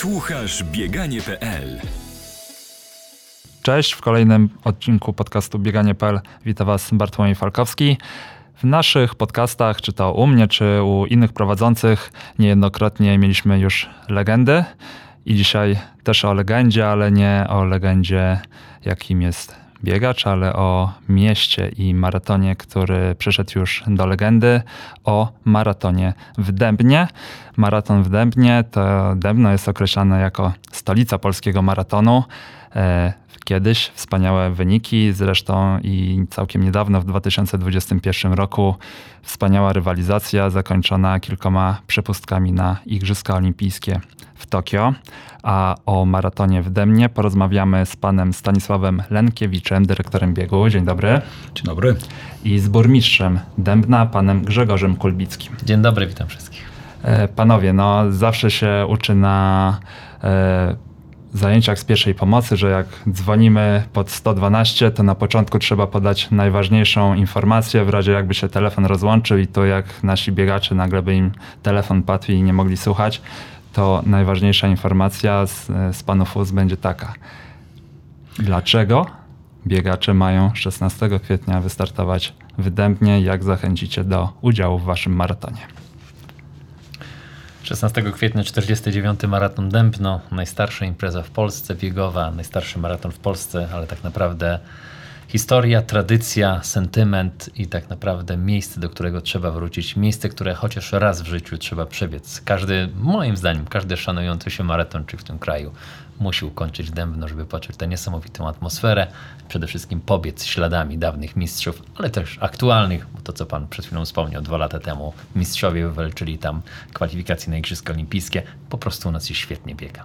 Słuchasz bieganie.pl Cześć, w kolejnym odcinku podcastu Bieganie.pl witam Was Bartłomiej Falkowski. W naszych podcastach, czy to u mnie, czy u innych prowadzących, niejednokrotnie mieliśmy już legendy. I dzisiaj też o legendzie, ale nie o legendzie, jakim jest biegacz, ale o mieście i maratonie, który przyszedł już do legendy, o maratonie w Dębnie. Maraton w Dębnie to Dębno jest określane jako stolica polskiego maratonu. Kiedyś wspaniałe wyniki, zresztą i całkiem niedawno w 2021 roku wspaniała rywalizacja zakończona kilkoma przepustkami na Igrzyska Olimpijskie w Tokio. A o maratonie w Demnie porozmawiamy z panem Stanisławem Lenkiewiczem, dyrektorem biegu. Dzień dobry. Dzień dobry. I z burmistrzem Dębna, panem Grzegorzem Kulbickim. Dzień dobry, witam wszystkich. E, panowie, no zawsze się uczy na e, zajęciach z pierwszej pomocy, że jak dzwonimy pod 112, to na początku trzeba podać najważniejszą informację, w razie jakby się telefon rozłączył i to jak nasi biegacze nagle by im telefon padł i nie mogli słuchać, to najważniejsza informacja z, z panów ust będzie taka. Dlaczego biegacze mają 16 kwietnia wystartować w Dębnie? Jak zachęcicie do udziału w waszym maratonie? 16 kwietnia 49 maraton Dębno, najstarsza impreza w Polsce, biegowa, najstarszy maraton w Polsce, ale tak naprawdę historia, tradycja, sentyment i tak naprawdę miejsce, do którego trzeba wrócić. Miejsce, które chociaż raz w życiu trzeba przebiec. Każdy, moim zdaniem, każdy szanujący się maratonczyk w tym kraju musi ukończyć Dębno, żeby poczuć tę niesamowitą atmosferę. Przede wszystkim pobiec śladami dawnych mistrzów, ale też aktualnych, bo to co Pan przed chwilą wspomniał, dwa lata temu mistrzowie wywalczyli tam kwalifikacje na Igrzyska Olimpijskie. Po prostu u nas się świetnie biega.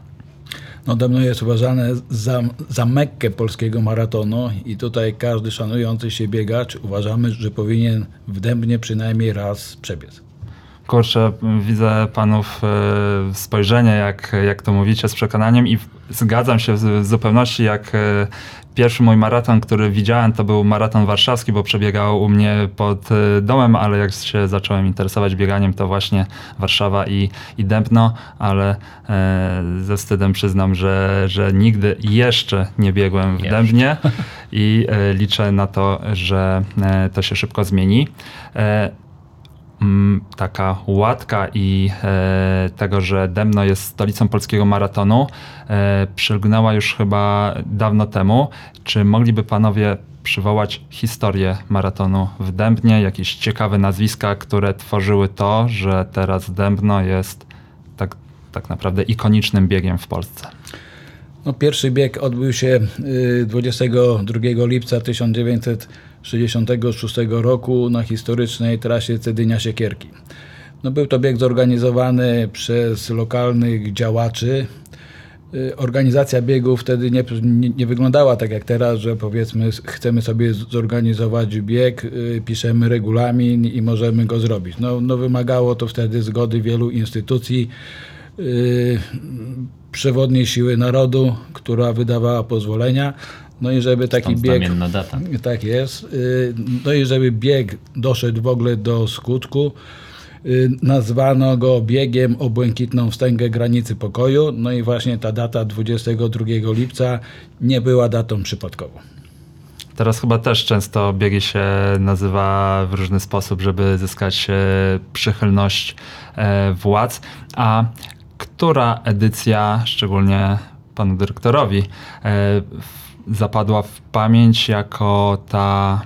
No Dębno jest uważane za, za mekkę polskiego maratonu i tutaj każdy szanujący się biegacz uważamy, że powinien w Dębnie przynajmniej raz przebiec. Kurczę, widzę panów e, spojrzenie, jak, jak to mówicie, z przekonaniem i zgadzam się w zupełności, jak e, pierwszy mój maraton, który widziałem, to był maraton warszawski, bo przebiegał u mnie pod e, domem, ale jak się zacząłem interesować bieganiem, to właśnie Warszawa i, i Dębno, ale ze wstydem przyznam, że, że nigdy jeszcze nie biegłem w jeszcze. Dębnie i liczę na to, że to się szybko zmieni. Mm, taka łatka i e, tego, że Demno jest stolicą polskiego maratonu, e, przylgnęła już chyba dawno temu. Czy mogliby panowie przywołać historię maratonu w Dębnie, jakieś ciekawe nazwiska, które tworzyły to, że teraz Dębno jest tak, tak naprawdę ikonicznym biegiem w Polsce? No, pierwszy bieg odbył się 22 y, lipca 1966 roku na historycznej trasie Cedynia-Siekierki. No, był to bieg zorganizowany przez lokalnych działaczy. Y, organizacja biegu wtedy nie, nie, nie, wyglądała tak jak teraz, że powiedzmy chcemy sobie zorganizować bieg, y, piszemy regulamin i możemy go zrobić. No, no wymagało to wtedy zgody wielu instytucji przewodniej siły narodu, która wydawała pozwolenia. No i żeby taki Stąd bieg. data. Tak jest. Y, no i żeby bieg doszedł w ogóle do skutku, y, nazwano go biegiem o błękitną wstęgę granicy pokoju. No i właśnie ta data 22 lipca nie była datą przypadkową. Teraz chyba też często biegi się nazywa w różny sposób, żeby zyskać e, przychylność e, władz. A która edycja, szczególnie panu dyrektorowi, e, zapadła w pamięć jako ta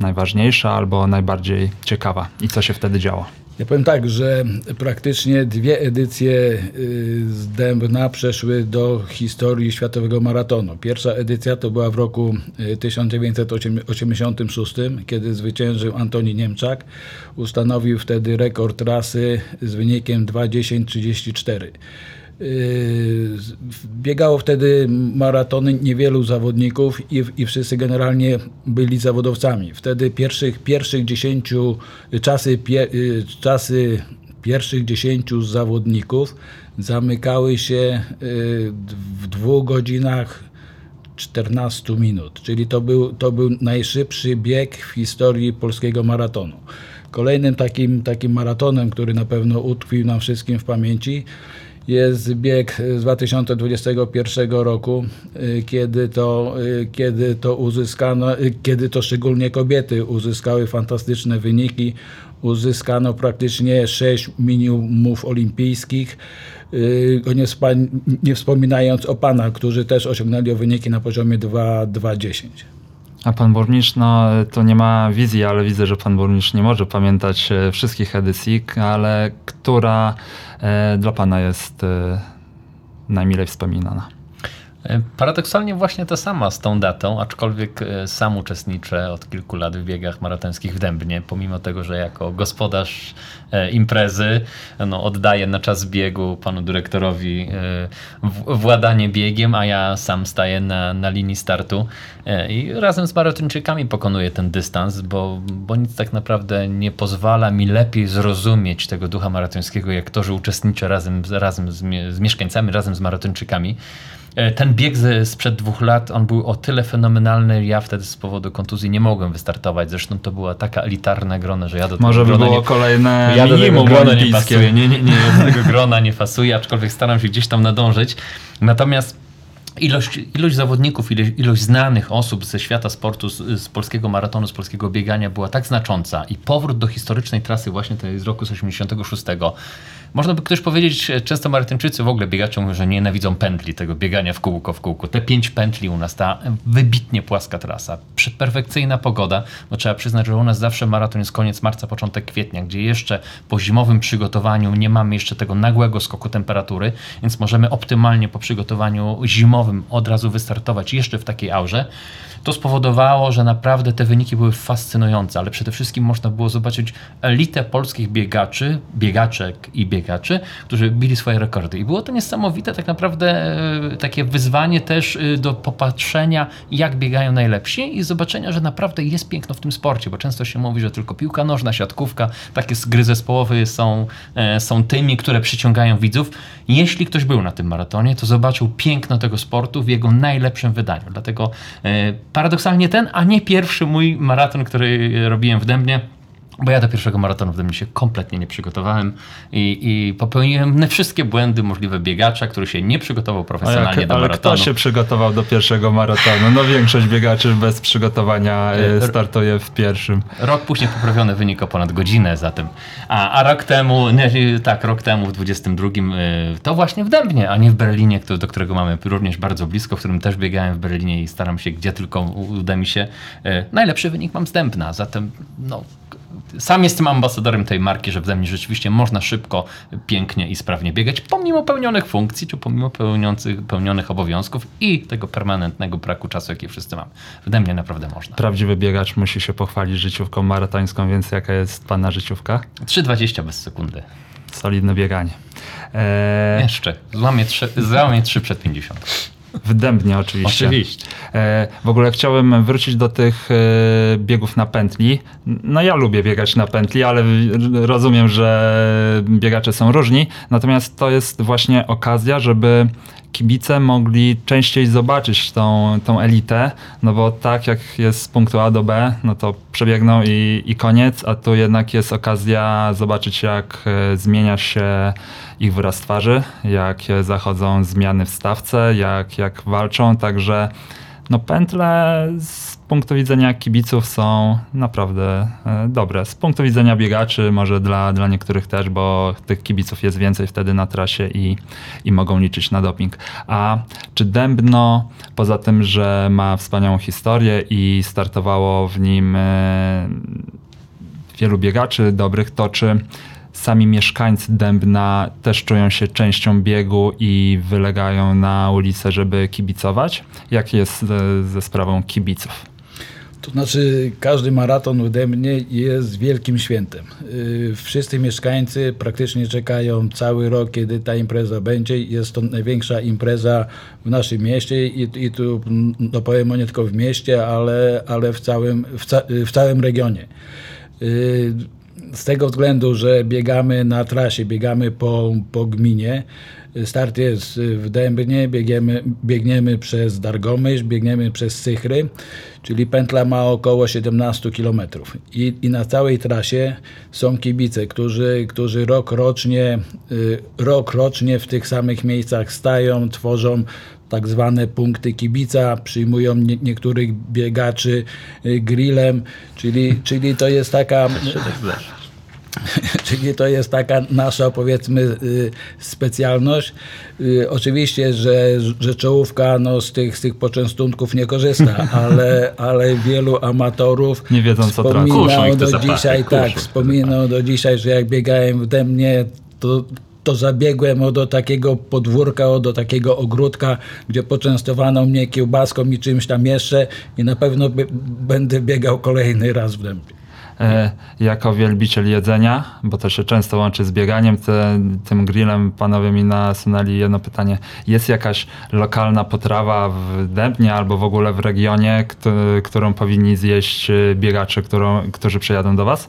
najważniejsza albo najbardziej ciekawa i co się wtedy działo? Ja powiem tak, że praktycznie dwie edycje y, z Dębna przeszły do historii Światowego Maratonu. Pierwsza edycja to była w roku 1986, y, kiedy zwyciężył Antoni Niemczak. Ustanowił wtedy rekord trasy z wynikiem 2.10.34. Yy, biegało wtedy maratony niewielu zawodników i, i wszyscy generalnie byli zawodowcami. Wtedy pierwszych, pierwszych dziesięciu, czasy, pie, yy, czasy pierwszych dziesięciu zawodników zamykały się yy, w dwóch godzinach 14 minut, czyli to był, to był najszybszy bieg w historii polskiego maratonu. Kolejnym takim, takim maratonem, który na pewno utkwił nam wszystkim w pamięci, jest bieg z 2021 roku, y, kiedy to, y, kiedy to uzyskano, y, kiedy to szczególnie kobiety uzyskały fantastyczne wyniki. Uzyskano praktycznie 6 minimumów olimpijskich. Nie, nie wspominając o panach, którzy też osiągnęli wyniki na poziomie 2,10. A pan burmistrz, no to nie ma wizji, ale widzę, że pan burmistrz nie może pamiętać e, wszystkich edycji, ale która e, dla pana jest e, najmilej wspominana? Paradoksalnie właśnie to sama z tą datą, aczkolwiek e, sam uczestniczę od kilku lat w biegach maratońskich w Dębnie, pomimo tego, że jako gospodarz e, imprezy no, oddaję na czas biegu panu dyrektorowi e, władanie biegiem, a ja sam staję na, na linii startu i razem z maratończykami pokonuję ten dystans, bo, bo nic tak naprawdę nie pozwala mi lepiej zrozumieć tego ducha maratońskiego, jak to, że uczestniczę razem, razem z, z mieszkańcami, razem z maratończykami. E, ten bieg z, sprzed dwóch lat, on był o tyle fenomenalny, ja wtedy z powodu kontuzji nie mogłem wystartować. Zresztą to była taka elitarna grona, że ja do tego Może by było nie, kolejne ja tego grona nie pasuję. Nie, nie, nie, do tego grona nie fasuję, aczkolwiek staram się gdzieś tam nadążyć. Natomiast Ilość, ilość zawodników, ilość, ilość, znanych osób ze świata sportu, z, z, polskiego maratonu, z polskiego biegania była tak znacząca i powrót do historycznej trasy właśnie tej z roku z 86 można by ktoś powiedzieć, często Marytyńczycy w ogóle biegacze że nienawidzą pętli, tego biegania w kółko w kółko. Te pięć pętli u nas, ta wybitnie płaska trasa, perfekcyjna pogoda, bo trzeba przyznać, że u nas zawsze maraton jest koniec marca, początek kwietnia, gdzie jeszcze po zimowym przygotowaniu nie mamy jeszcze tego nagłego skoku temperatury, więc możemy optymalnie po przygotowaniu zimowym od razu wystartować jeszcze w takiej aurze. To spowodowało, że naprawdę te wyniki były fascynujące, ale przede wszystkim można było zobaczyć elitę polskich biegaczy, biegaczek i biegaczy, którzy bili swoje rekordy. I było to niesamowite, tak naprawdę e, takie wyzwanie też e, do popatrzenia, jak biegają najlepsi i zobaczenia, że naprawdę jest piękno w tym sporcie, bo często się mówi, że tylko piłka nożna, siatkówka, takie gry zespołowe są, e, są tymi, które przyciągają widzów. Jeśli ktoś był na tym maratonie, to zobaczył piękno tego sportu w jego najlepszym wydaniu. Dlatego paradoksalnie ten, a nie pierwszy mój maraton, który robiłem w Dębnie. Bo ja do pierwszego maratonu w Dębnie się kompletnie nie przygotowałem i, i popełniłem wszystkie błędy możliwe biegacza, który się nie przygotował profesjonalnie jak, do ale maratonu. kto się przygotował do pierwszego maratonu? No większość biegaczy bez przygotowania e, startuje w pierwszym. Rok później poprawiony wynik o ponad godzinę zatem. A, a rok temu, nie, tak, rok temu w 22 e, to właśnie w Dębnie, a nie w Berlinie, do którego mamy również bardzo blisko, w którym też biegałem w Berlinie i staram się gdzie tylko uda mi się. E, najlepszy wynik mam z Dębna, zatem no sam jestem ambasadorem tej marki, że w mnie rzeczywiście można szybko, pięknie i sprawnie biegać, pomimo pełnionych funkcji, czy pomimo pełnionych obowiązków i tego permanentnego braku czasu, jaki wszyscy mamy. W mnie naprawdę można. Prawdziwy biegacz musi się pochwalić życiówką maratońską, więc jaka jest pana życiówka? 3,20 bez sekundy. Solidne bieganie. Eee... Jeszcze. Złamie 3, złamie 3 przed 50. W Dębnie oczywiście. Oczywiście. E, w ogóle chciałem wrócić do tych e, biegów na pętli. No ja lubię biegać na pętli, ale rozumiem, że biegacze są różni. Natomiast to jest właśnie okazja, żeby kibice mogli częściej zobaczyć tą, tą elitę, no bo tak jak jest z punktu A do B, no to przebiegną i, i koniec, a tu jednak jest okazja zobaczyć jak e, zmienia się ich wyraz twarzy, jak zachodzą zmiany w stawce, jak, jak walczą, także no pętle z punktu widzenia kibiców są naprawdę e, dobre. Z punktu widzenia biegaczy może dla, dla niektórych też, bo tych kibiców jest więcej wtedy na trasie i, i mogą liczyć na doping. A czy Dębno, poza tym, że ma wspaniałą historię i startowało w nim e, wielu biegaczy dobrych, to czy sami mieszkańcy Dębna też czują się częścią biegu i wylegają na ulicę, żeby kibicować? Jak jest ze, ze sprawą kibiców? To znaczy, każdy maraton ode mnie jest wielkim świętem. Y, wszyscy mieszkańcy praktycznie czekają cały rok, kiedy ta impreza będzie. Jest to największa impreza w naszym mieście i, i tu no powiem nie tylko w mieście, ale, ale w, całym, w, ca w całym regionie. Y, z tego względu, że biegamy na trasie, biegamy po, po gminie, Start jest w Dębnie, biegniemy, biegniemy przez Dargomyśl, biegniemy przez Sychry, czyli pętla ma około 17 km. I, I na całej trasie są kibice, którzy, którzy rok, rocznie, y, rok rocznie w tych samych miejscach stają, tworzą tak zwane punkty kibica, przyjmują nie, niektórych biegaczy y, grillem, czyli, czyli to jest taka... Czyli to jest taka nasza, powiedzmy, y, specjalność. Y, oczywiście, że, że czołówka no, z, tych, z tych poczęstunków nie korzysta, ale, ale wielu amatorów nie wiedzą, co wspominał do dzisiaj, tak, wspominał do dzisiaj, że jak biegałem w Demnie, to to zabiegłem do takiego podwórka, do takiego ogródka, gdzie poczęstowano mnie kiełbaską i czymś tam jeszcze i na pewno będę biegał kolejny raz w Dębie. E, jako wielbiciel jedzenia, bo to się często łączy z bieganiem, te, tym grillem panowie mi nasunęli jedno pytanie. Jest jakaś lokalna potrawa w Dębnie albo w ogóle w regionie, którą powinni zjeść biegacze, którą, którzy przyjadą do was?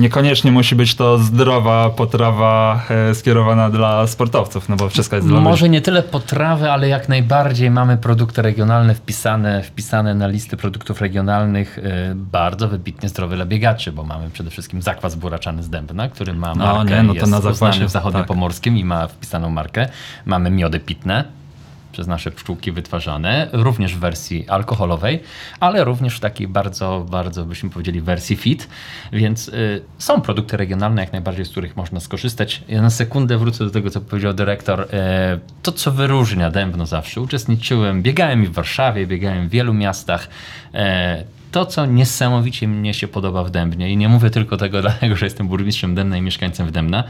Niekoniecznie musi być to zdrowa potrawa e, skierowana dla sportowców, no bo wszystko jest dla Może nie tyle potrawy, ale jak najbardziej mamy produkty regionalne wpisane, wpisane na listy produktów regionalnych e, bardzo wybitnie zdrowe dla biegaczy, bo mamy przede wszystkim zakwas buraczany z Dębna, który ma no, markę, no, nie, no to jest na zakwasie, w zachodniopomorskim tak. i ma wpisaną markę. Mamy miody pitne, przez nasze pszczółki wytwarzane, również w wersji alkoholowej, ale również w takiej bardzo, bardzo byśmy powiedzieli wersji fit, więc y, są produkty regionalne jak najbardziej, z których można skorzystać. Ja na sekundę wrócę do tego, co powiedział dyrektor. Y, to, co wyróżnia Dębno zawsze, uczestniczyłem, biegałem i w Warszawie, biegałem w wielu miastach, y, to, co niesamowicie mnie się podoba w Dębnie i nie mówię tylko tego dlatego, że jestem burmistrzem Dębna i mieszkańcem w Dębna,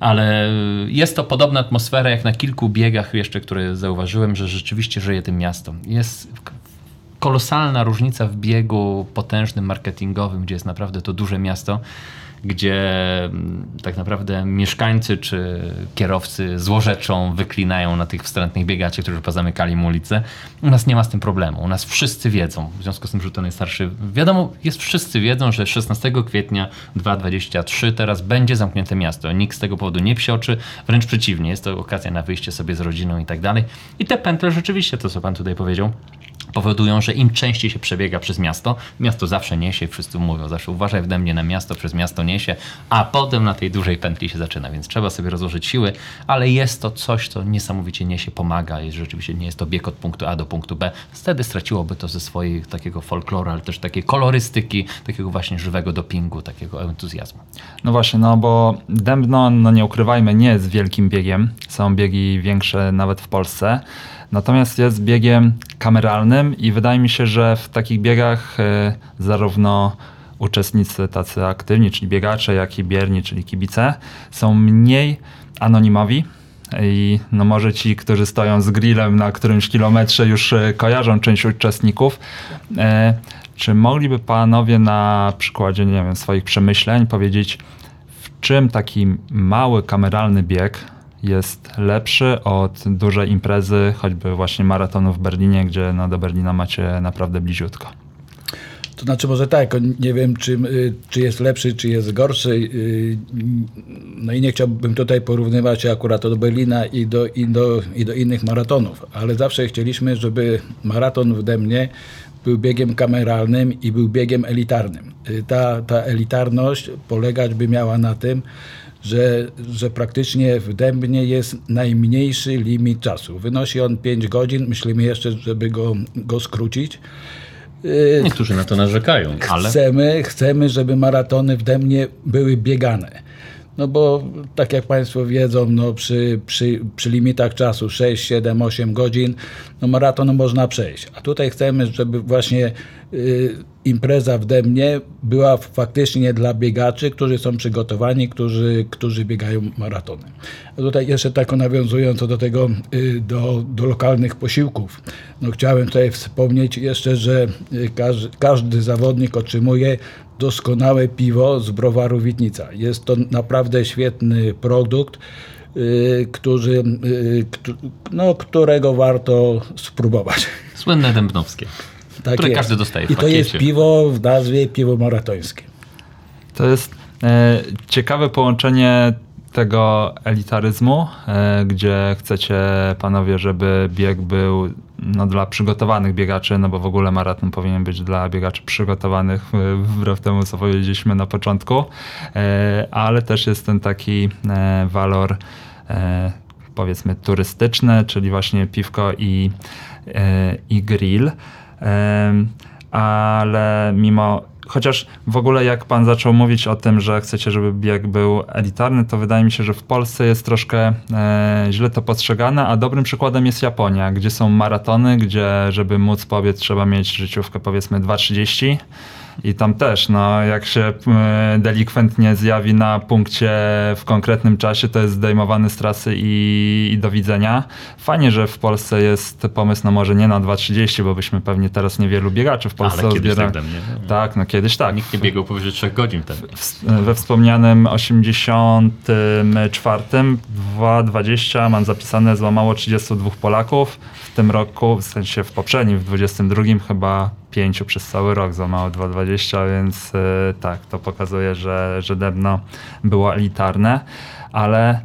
ale jest to podobna atmosfera jak na kilku biegach jeszcze, które zauważyłem, że rzeczywiście żyje tym miasto. Jest kolosalna różnica w biegu potężnym, marketingowym, gdzie jest naprawdę to duże miasto gdzie mm, tak naprawdę mieszkańcy czy kierowcy złorzeczą wyklinają na tych wstrętnych biegaczy, którzy pozamykali mu ulicę. U nas nie ma z tym problemu. U nas wszyscy wiedzą, w związku z tym, że to najstarszy, wiadomo, jest wszyscy wiedzą, że 16 kwietnia 2023 teraz będzie zamknięte miasto. Nikt z tego powodu nie psioczy, wręcz przeciwnie, jest to okazja na wyjście sobie z rodziną i tak dalej. I te pętle rzeczywiście, to co pan tutaj powiedział, powodują, że im częściej się przebiega przez miasto, miasto zawsze niesie, wszyscy mówią, zawsze uważaj w mnie na miasto, przez miasto niesie, a potem na tej dużej pętli się zaczyna, więc trzeba sobie rozłożyć siły, ale jest to coś, co niesamowicie niesie, pomaga, jest rzeczywiście nie jest to bieg od punktu A do punktu B. Wtedy straciłoby to ze swojej takiego folkloru, ale też takiej kolorystyki, takiego właśnie żywego dopingu, takiego entuzjazmu. No właśnie, no bo Dębno, no nie ukrywajmy, nie jest wielkim biegiem. Są biegi większe nawet w Polsce. Natomiast jest biegiem kameralnym i wydaje mi się, że w takich biegach e, zarówno uczestnicy tacy aktywni, czyli biegacze, jak i bierni, czyli kibice, są mniej anonimowi. I no może ci, którzy stoją z grillem na którymś kilometrze, już e, kojarzą część uczestników. E, czy mogliby panowie na przykładzie nie wiem, swoich przemyśleń powiedzieć, w czym taki mały kameralny bieg jest lepszy od dużej imprezy, choćby właśnie maratonu w Berlinie, gdzie no, do Berlina macie naprawdę bliziutko. To znaczy może tak, nie wiem czy, y, czy jest lepszy, czy jest gorszy. Y, no i nie chciałbym tutaj porównywać akurat do Berlina i do, i do, i do innych maratonów, ale zawsze chcieliśmy, żeby maraton w Demnie był biegiem kameralnym i był biegiem elitarnym. Y, ta, ta elitarność polegać by miała na tym, że, że praktycznie w Dębnie jest najmniejszy limit czasu. Wynosi on 5 godzin. Myślimy jeszcze, żeby go, go skrócić. Niektórzy na to narzekają, ale... Chcemy, chcemy, żeby maratony w Dębnie były biegane. No bo tak jak Państwo wiedzą, no przy, przy, przy limitach czasu 6, 7, 8 godzin, no maraton można przejść. A tutaj chcemy, żeby właśnie y, impreza w Demnie była faktycznie dla biegaczy, którzy są przygotowani, którzy, którzy biegają maratony. A tutaj jeszcze tak nawiązując do tego, y, do, do lokalnych posiłków, no chciałem tutaj wspomnieć jeszcze, że y, każdy, każdy zawodnik otrzymuje doskonałe piwo z browaru Witnica. Jest to naprawdę świetny produkt, yy, który, yy, no, którego warto spróbować. Słynne dębnowskie, tak które jest. każdy dostaje w I to jest piwo w nazwie piwo maratońskie. To jest E, ciekawe połączenie tego elitaryzmu, e, gdzie chcecie panowie, żeby bieg był no, dla przygotowanych biegaczy, no bo w ogóle maraton powinien być dla biegaczy przygotowanych, wbrew temu, co powiedzieliśmy na początku, e, ale też jest ten taki walor powiedzmy turystyczny, czyli właśnie piwko i, i grill. Ale mimo chociaż w ogóle jak pan zaczął mówić o tym, że chcecie, żeby bieg był elitarny, to wydaje mi się, że w Polsce jest troszkę e, źle to postrzegane, a dobrym przykładem jest Japonia, gdzie są maratony, gdzie żeby móc pobiec trzeba mieć życiówkę powiedzmy 2,30 i tam też, no, jak się e, delikwent nie zjawi na punkcie w konkretnym czasie, to jest zdejmowany z trasy i, i do widzenia. Fajnie, że w Polsce jest pomysł, no może nie na 2.30, bo byśmy pewnie teraz niewielu biegaczy w Polsce Ale kiedyś tak, tak, no kiedyś tak. Nikt nie biegał powyżej 3 godzin wtedy. We wspomnianym 84 2.20 mam zapisane złamało 32 Polaków. W tym roku, w sensie w poprzednim, w 22 chyba pięciu przez cały rok za mało 2,20, więc yy, tak, to pokazuje, że, że Debno było elitarne, ale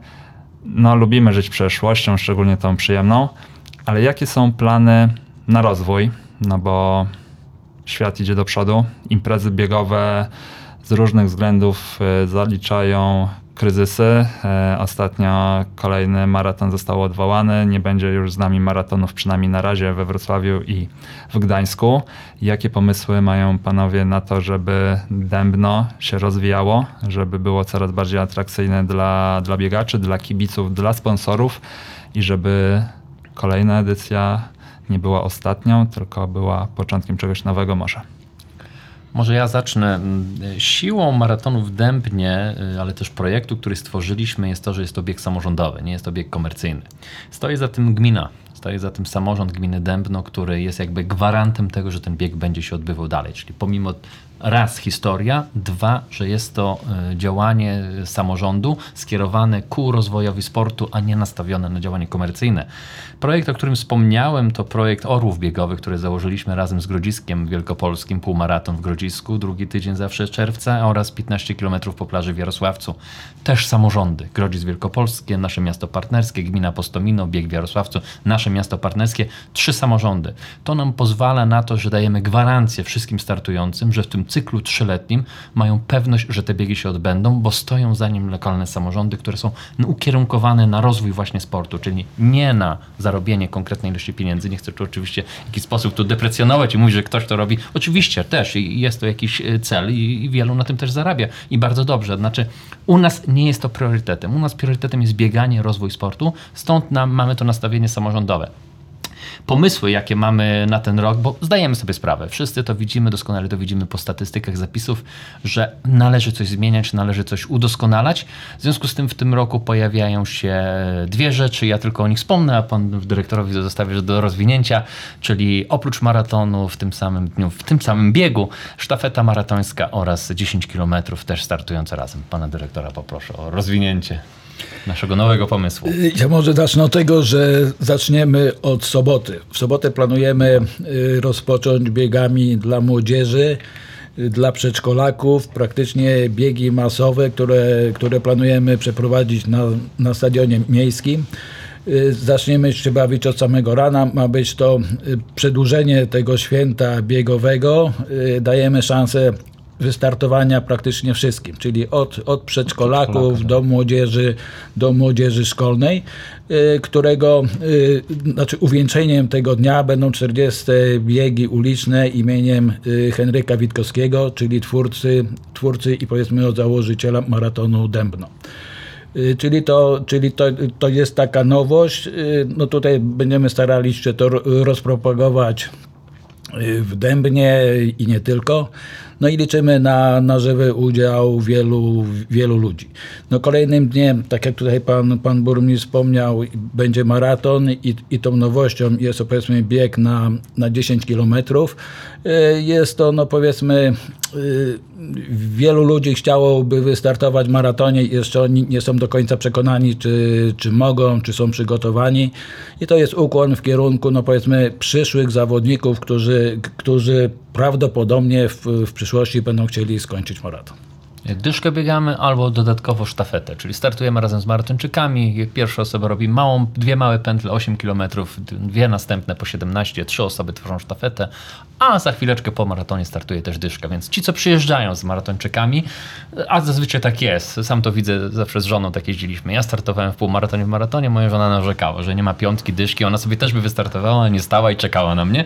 no, lubimy żyć przeszłością, szczególnie tą przyjemną, ale jakie są plany na rozwój? No bo świat idzie do przodu, imprezy biegowe z różnych względów y, zaliczają kryzysy. E, ostatnio kolejny maraton został odwołany. Nie będzie już z nami maratonów, przynajmniej na razie we Wrocławiu i w Gdańsku. Jakie pomysły mają panowie na to, żeby Dębno się rozwijało, żeby było coraz bardziej atrakcyjne dla, dla biegaczy, dla kibiców, dla sponsorów i żeby kolejna edycja nie była ostatnią, tylko była początkiem czegoś nowego może? Może ja zacznę. Siłą maratonu w Dębnie, y, ale też projektu, który stworzyliśmy, jest to, że jest to bieg samorządowy, nie jest to bieg komercyjny. Stoi za tym gmina, stoi za tym samorząd gminy Dębno, który jest jakby gwarantem tego, że ten bieg będzie się odbywał dalej. Czyli pomimo raz historia, dwa, że jest to e, działanie samorządu skierowane ku rozwojowi sportu, a nie nastawione na działanie komercyjne. Projekt, o którym wspomniałem, to projekt Orłów Biegowych, który założyliśmy razem z Grodziskiem Wielkopolskim, półmaraton w Grodzisku, drugi tydzień zawsze czerwca oraz 15 km po plaży w Jarosławcu. Też samorządy, Grodzisk Wielkopolskie, nasze miasto partnerskie, gmina Postomino, bieg w Jarosławcu, nasze miasto partnerskie, trzy samorządy. To nam pozwala na to, że dajemy gwarancję wszystkim startującym, że w tym cyklu trzyletnim mają pewność, że te biegi się odbędą, bo stoją za nim lokalne samorządy, które są ukierunkowane na rozwój właśnie sportu, czyli nie na zarobienie konkretnej ilości pieniędzy. Nie chcę tu oczywiście w jakiś sposób tu deprecjonować i mówić, że ktoś to robi. Oczywiście też i jest to jakiś e, cel i, i wielu na tym też zarabia i bardzo dobrze. Znaczy u nas nie jest to priorytetem. U nas priorytetem jest bieganie, rozwój sportu, stąd nam, mamy to nastawienie samorządowe pomysły, jakie mamy na ten rok, bo zdajemy sobie sprawę, wszyscy to widzimy, doskonale to widzimy po statystykach zapisów, że należy coś zmieniać, należy coś udoskonalać. W związku z tym w tym roku pojawiają się dwie rzeczy, ja tylko o nich wspomnę, a pan dyrektorowi zostawię do rozwinięcia, czyli oprócz maratonu w tym samym dniu, w tym samym biegu, sztafeta maratońska oraz 10 km też startujące razem. Pana dyrektora poproszę o rozwinięcie naszego nowego pomysłu. Ja może zacznę od tego, że zaczniemy od soboty. W sobotę planujemy y, rozpocząć biegami dla młodzieży, y, dla przedszkolaków, praktycznie biegi masowe, które, które planujemy przeprowadzić na, na stadionie miejskim. Y, zaczniemy się bawić od samego rana. Ma być to przedłużenie tego święta biegowego. Dajemy szansę wystartowania praktycznie wszystkim, czyli od, od przedszkolaków do młodzieży, do młodzieży szkolnej, y, którego, y, znaczy uwieńczeniem tego dnia będą 40 biegi uliczne imieniem y, Henryka Witkowskiego, czyli twórcy, twórcy i powiedzmy od założyciela maratonu Dębno. Czyli, to, czyli to, to jest taka nowość. No tutaj będziemy starali się to rozpropagować w Dębnie i nie tylko. No i liczymy na, na żywy udział wielu, wielu ludzi. No kolejnym dniem, tak jak tutaj pan, pan burmistrz wspomniał, będzie maraton i, i tą nowością jest powiedzmy bieg na, na 10 kilometrów. Y, jest to no powiedzmy y, wielu ludzi chciałoby wystartować w maratonie jeszcze oni nie są do końca przekonani, czy, czy mogą, czy są przygotowani. I to jest ukłon w kierunku, no powiedzmy, przyszłych zawodników, którzy, którzy prawdopodobnie w, w przyszłości będą chcieli skończyć maraton. Dyszkę biegamy albo dodatkowo sztafetę, czyli startujemy razem z maratończykami. Pierwsza osoba robi małą, dwie małe pętle, 8 km, dwie następne po 17, trzy osoby tworzą sztafetę, a za chwileczkę po maratonie startuje też dyszka. Więc ci, co przyjeżdżają z maratończykami, a zazwyczaj tak jest, sam to widzę, zawsze z żoną tak jeździliśmy. Ja startowałem w półmaratonie, w maratonie, moja żona narzekała, że nie ma piątki, dyszki, ona sobie też by wystartowała, nie stała i czekała na mnie.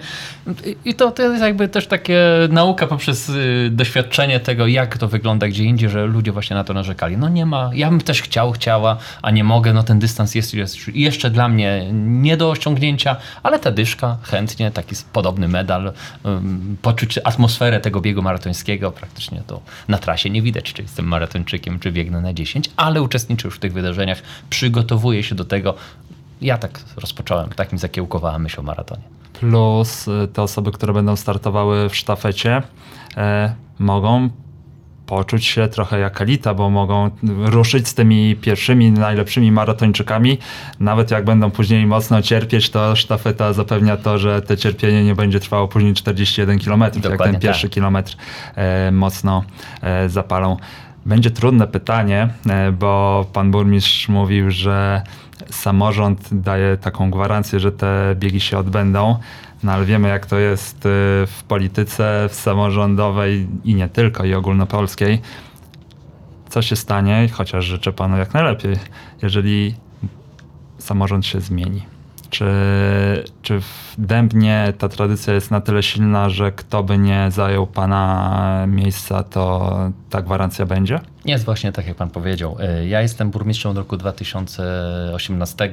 I to, to jest jakby też takie nauka poprzez y, doświadczenie tego, jak to wygląda gdzie indziej, że ludzie właśnie na to narzekali. No nie ma, ja bym też chciał, chciała, a nie mogę, no ten dystans jest, jest jeszcze dla mnie nie do osiągnięcia, ale ta dyszka chętnie, taki podobny medal, poczuć atmosferę tego biegu maratońskiego, praktycznie to na trasie nie widać, czy jestem maratończykiem, czy biegnę na 10, ale uczestniczę już w tych wydarzeniach, przygotowuję się do tego. Ja tak rozpocząłem, tak mi zakiełkowała myśl o maratonie plus y, te osoby, które będą startowały w sztafecie, e, mogą poczuć się trochę jak elita, bo mogą ruszyć z tymi pierwszymi, najlepszymi maratończykami. Nawet jak będą później mocno cierpieć, to sztafeta zapewnia to, że te cierpienie nie będzie trwało później 41 km, jak ten pierwszy tak. kilometr e, mocno e, zapalą. Będzie trudne pytanie, e, bo pan burmistrz mówił, że samorząd daje taką gwarancję, że te biegi się odbędą. No ale wiemy, jak to jest y, w polityce w samorządowej i nie tylko, i ogólnopolskiej. Co się stanie, chociaż życzę panu jak najlepiej, jeżeli samorząd się zmieni? Czy, czy w Dębnie ta tradycja jest na tyle silna, że kto by nie zajął pana miejsca, to ta gwarancja będzie? Jest właśnie tak, jak pan powiedział. E, ja jestem burmistrzem od roku 2018.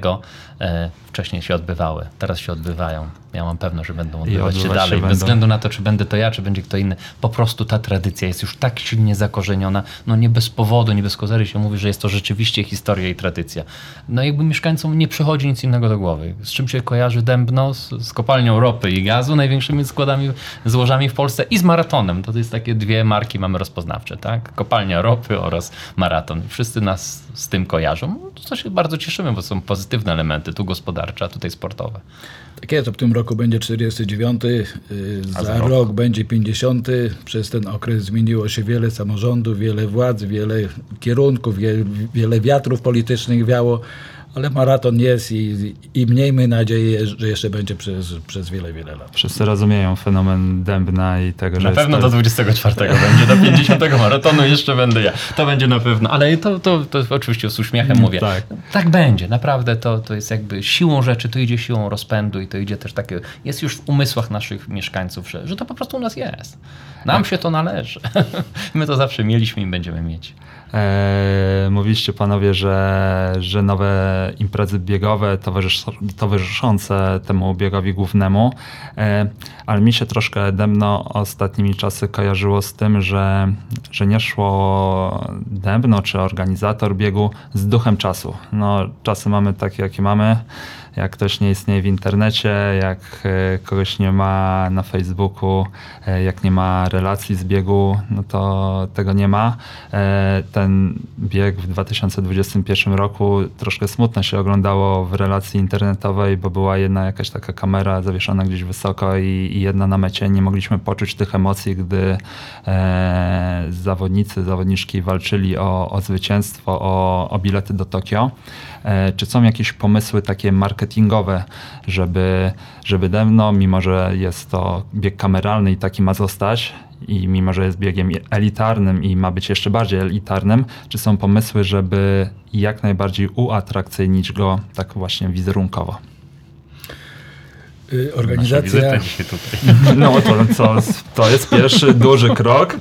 E, wcześniej się odbywały, teraz się odbywają. Ja mam pewność, że będą odbywać się dalej. Się Bez będą... względu na to, czy będę to ja, czy będzie kto inny. Po prostu ta tradycja jest już tak silnie zakorzeniona. No nie bez powodu, nie bez kozery się mówi, że jest to rzeczywiście historia i tradycja. No jakby mieszkańcom nie przychodzi nic innego do głowy. Z czym się kojarzy Dębno? Z, z kopalnią ropy i gazu, największymi składami, złożami w Polsce i z maratonem. To jest takie dwie marki mamy rozpoznawcze, tak? Kopalnia ropy oraz maraton. Wszyscy nas z tym kojarzą. To się bardzo cieszymy, bo są pozytywne elementy, tu gospodarcze, a tutaj sportowe. Tak jest, w tym roku będzie 49, y, za, za rok. rok. będzie 50. Przez ten okres zmieniło się wiele samorządów, wiele władz, wiele kierunków, wiele, wiele wiatrów politycznych wiało ale maraton jest i, i miejmy nadzieję, że jeszcze będzie przez, przez wiele, wiele lat. Wszyscy rozumieją fenomen Dębna i tego, na że... Na pewno to... do 24 będzie, do 50 maratonu jeszcze będę ja. To będzie na pewno, ale to, to, to oczywiście z uśmiechem mm, mówię. Tak. tak będzie, naprawdę to, to jest jakby siłą rzeczy, to idzie siłą rozpędu i to idzie też takie, jest już w umysłach naszych mieszkańców, że, że to po prostu u nas jest. Nam się to należy. My to zawsze mieliśmy i będziemy mieć. E, mówiliście panowie, że, że nowe imprezy biegowe towarzysz, towarzyszące temu biegowi głównemu, e, ale mi się troszkę Dębno ostatnimi czasy kojarzyło z tym, że, że nie szło Dębno czy organizator biegu z duchem czasu. No, czasy mamy takie, jakie mamy jak ktoś nie istnieje w internecie, jak e, kogoś nie ma na Facebooku, e, jak nie ma relacji z biegu, no to tego nie ma. E, ten bieg w 2021 roku troszkę smutno się oglądało w relacji internetowej, bo była jedna jakaś taka kamera zawieszona gdzieś wysoko i, i jedna na mecie. Nie mogliśmy poczuć tych emocji, gdy zawodnicy, zawodniczki walczyli o, o zwycięstwo, o, o bilety do Tokio. E, czy są jakieś pomysły takie marketingowe, żeby, żeby Demno, mimo że jest to bieg kameralny i taki ma zostać, i mimo że jest biegiem elitarnym i ma być jeszcze bardziej elitarnym, czy są pomysły, żeby jak najbardziej uatrakcyjnić go tak właśnie wizerunkowo? Y, organizacja. No to, co, to jest pierwszy duży krok.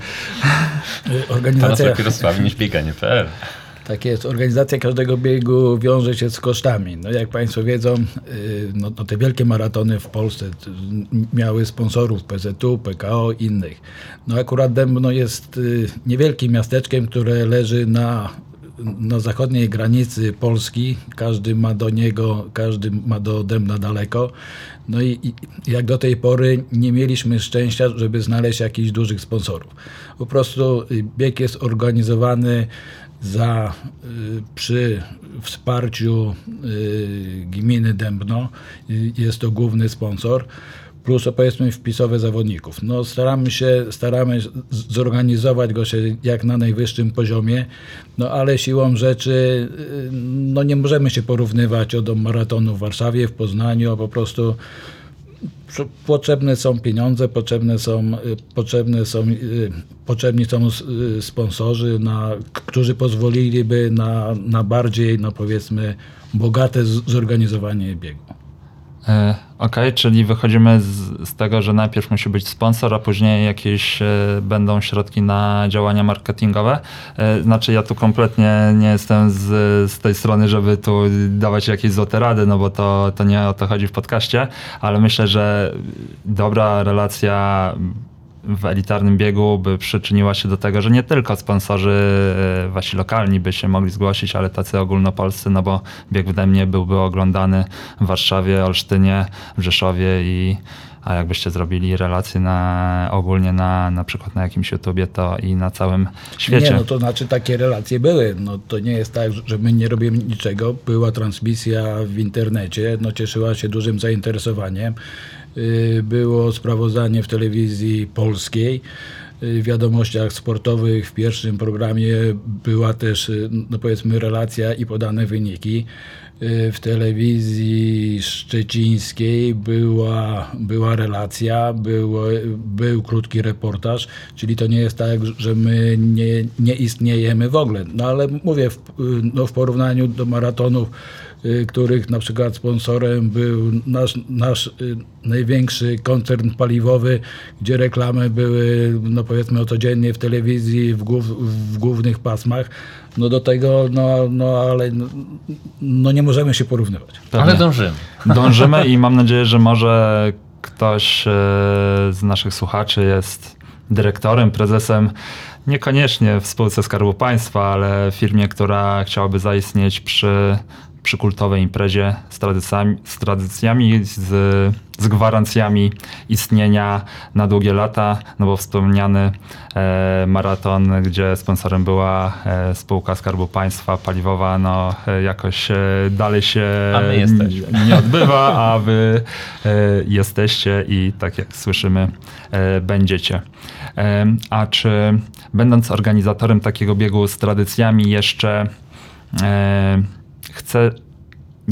Y, organizacja. To nas lepiej rozsławi niż bieganie.pl. Tak jest. Organizacja każdego biegu wiąże się z kosztami. No jak Państwo wiedzą, y, no, no te wielkie maratony w Polsce miały sponsorów PZU, PKO, innych. No akurat Dębno jest y, niewielkim miasteczkiem, które leży na na zachodniej granicy Polski, każdy ma do niego, każdy ma do Dębna daleko. No i, i, jak do tej pory nie mieliśmy szczęścia, żeby znaleźć jakichś dużych sponsorów. Po prostu y, bieg jest organizowany za, y, przy wsparciu y, gminy Dębno. Jest to główny sponsor plus powiedzmy wpisowe zawodników. No staramy się, staramy zorganizować go się jak na najwyższym poziomie, no ale siłą rzeczy y, no nie możemy się porównywać do maratonu w Warszawie, w Poznaniu, a po prostu potrzebne są pieniądze, potrzebne są, y, potrzebne są, y, potrzebni są sponsorzy, na, którzy pozwoliliby na, na bardziej, no powiedzmy, bogate zorganizowanie biegu. E, ok, czyli wychodzimy z, z, tego, że najpierw musi być sponsor, a później jakieś e, będą środki na działania marketingowe. E, znaczy ja tu kompletnie nie jestem z, z tej strony, żeby tu dawać jakieś złote rady, no bo to, to nie o to chodzi w podcaście, ale myślę, że dobra relacja w elitarnym biegu by przyczyniła się do tego, że nie tylko sponsorzy e, wasi lokalni by się mogli zgłosić, ale tacy ogólnopolscy, no bo bieg w Demnie byłby oglądany w Warszawie, Olsztynie, w Rzeszowie i a jakbyście zrobili relacje na, ogólnie na, na przykład na jakimś YouTubie, to i na całym świecie. Nie, no to znaczy takie relacje były. No to nie jest tak, że my nie robimy niczego. Była transmisja w internecie, no cieszyła się dużym zainteresowaniem. Y, było sprawozdanie w telewizji polskiej. Y, wiadomościach sportowych w pierwszym programie była też, y, no powiedzmy, relacja i podane wyniki. W telewizji szczecińskiej była, była relacja, było, był krótki reportaż, czyli to nie jest tak, że my nie, nie istniejemy w ogóle. No ale mówię, w, no w porównaniu do maratonów Y, których na przykład sponsorem był nasz, nasz y, największy koncern paliwowy, gdzie reklamy były, no powiedzmy o codziennie w telewizji, w, głów, w głównych pasmach. No do tego, no, no ale no, no nie możemy się porównywać. Pewnie. Ale dążymy. Dążymy i mam nadzieję, że może ktoś e, z naszych słuchaczy jest dyrektorem, prezesem niekoniecznie w spółce Skarbu Państwa, ale firmie, która chciałaby zaistnieć przy przy kultowej imprezie z tradycjami, z, tradycjami, z, z gwarancjami istnienia na długie lata, no bo wspomniany e, maraton, gdzie sponsorem była e, spółka Skarbu Państwa paliwowa, no e, jakoś e, dalej się nie odbywa, a wy e, jesteście i tak jak słyszymy, e, będziecie. a czy będąc organizatorem takiego biegu z tradycjami jeszcze chce,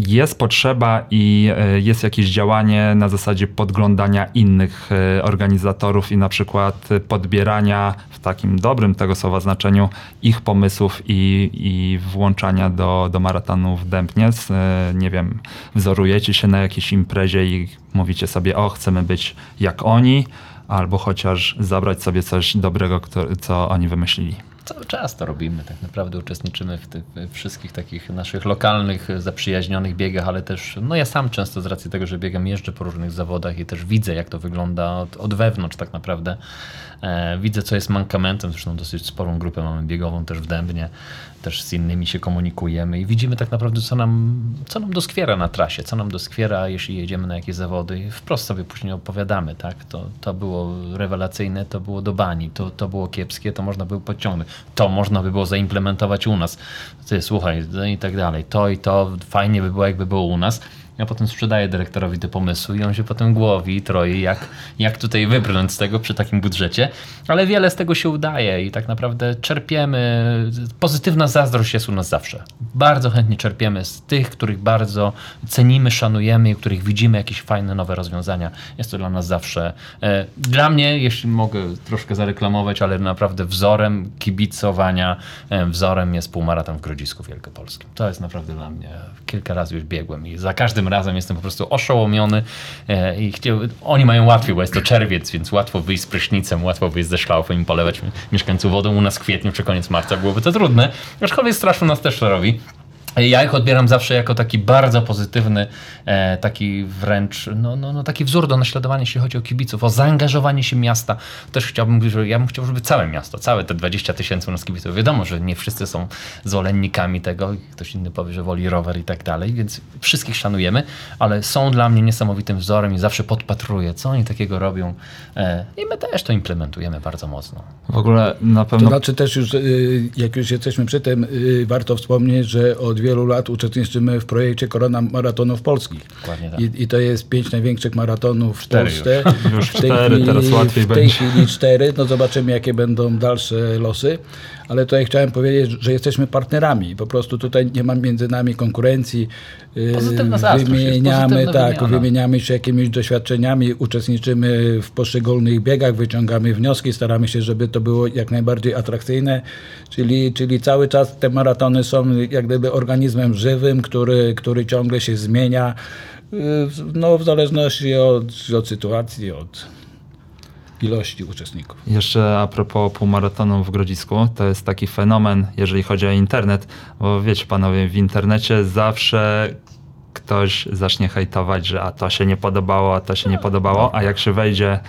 jest potrzeba i e, jest jakieś działanie na zasadzie podglądania innych e, organizatorów i na przykład podbierania w takim dobrym tego słowa znaczeniu ich pomysłów i, i włączania do, do maratonu w Dębnie. E, nie wiem, wzorujecie się na jakiejś imprezie i mówicie sobie, o, chcemy być jak oni, albo chociaż zabrać sobie coś dobrego, co oni wymyślili cały czas to robimy. Tak naprawdę uczestniczymy w tych wszystkich takich naszych lokalnych, zaprzyjaźnionych biegach, ale też, no ja sam często z racji tego, że biegam, jeżdżę po różnych zawodach i też widzę, jak to wygląda od, od wewnątrz tak naprawdę. E, widzę, co jest mankamentem, zresztą dosyć sporą grupę mamy biegową też w Dębnie, też z innymi się komunikujemy i widzimy tak naprawdę, co nam, co nam doskwiera na trasie, co nam doskwiera, jeśli jedziemy na jakieś zawody i wprost sobie później opowiadamy, tak, to, to było rewelacyjne, to było do bani, to, to było kiepskie, to można było podciągnąć, to można by było zaimplementować u nas, ty, słuchaj, no i tak dalej, to i to fajnie by było, jakby było u nas, ja potem sprzedaję dyrektorowi te pomysły i on się potem głowi troi, jak, jak tutaj wybrnąć z tego przy takim budżecie. Ale wiele z tego się udaje i tak naprawdę czerpiemy. Pozytywna zazdrość jest u nas zawsze. Bardzo chętnie czerpiemy z tych, których bardzo cenimy, szanujemy i których widzimy jakieś fajne, nowe rozwiązania. Jest to dla nas zawsze. E, dla mnie, jeśli mogę troszkę zareklamować, ale naprawdę wzorem kibicowania, e, wzorem jest półmaraton w Grodzisku Wielkopolskim. To jest naprawdę dla mnie. Kilka razy już biegłem i za każdym razem jestem po prostu oszołomiony e, i chciał, oni mają łatwiej, bo jest to czerwiec, więc łatwo wyjść z prysznicem, łatwo wyjść ze szlaufem i polewać mieszkańców wodą. U nas w kwietniu czy koniec marca byłoby to trudne, aczkolwiek strasznie nas też robi. Ja ich odbieram zawsze jako taki bardzo pozytywny, e, taki wręcz, no, no, no, taki wzór do naśladowania, jeśli chodzi o kibiców, o zaangażowanie się miasta. Też chciałbym, że ja bym chciał, żeby całe miasto, całe te 20 tysięcy u nas kibiców, wiadomo, że nie wszyscy są zwolennikami tego, ktoś inny powie, że woli rower i tak dalej, więc wszystkich szanujemy, ale są dla mnie niesamowitym wzorem i zawsze podpatruję, co oni takiego robią e, i my też to implementujemy bardzo mocno. W ogóle na pewno... To znaczy też już, y, jak już jesteśmy przy tym, y, warto wspomnieć, że od wielu lat uczestniczymy w projekcie Korona Maratonów Polskich. Tak. I, I to jest pięć największych maratonów w Cztery Polsce. Już w tej cztery, chwili, teraz łatwiej W tej będzie. chwili cztery, no zobaczymy jakie będą dalsze losy. Ale tutaj chciałem powiedzieć, że jesteśmy partnerami. Po prostu tutaj nie ma między nami konkurencji. Yy, Pozytywna jest, Wymieniamy, pozytywna tak, wymiana. wymieniamy się jakimiś doświadczeniami, uczestniczymy w poszczególnych biegach, wyciągamy wnioski, staramy się, żeby to było jak najbardziej atrakcyjne. Czyli, czyli cały czas te maratony są jak gdyby organizmem żywym, który, który ciągle się zmienia. yy, No, w zależności od, od sytuacji, od ilości uczestników. Jeszcze a propos półmaratonu w Grodzisku, to jest taki fenomen, jeżeli chodzi o internet, bo wiecie panowie, w internecie zawsze ktoś zacznie hejtować, że a to się nie podobało, a to się nie podobało, a jak się wejdzie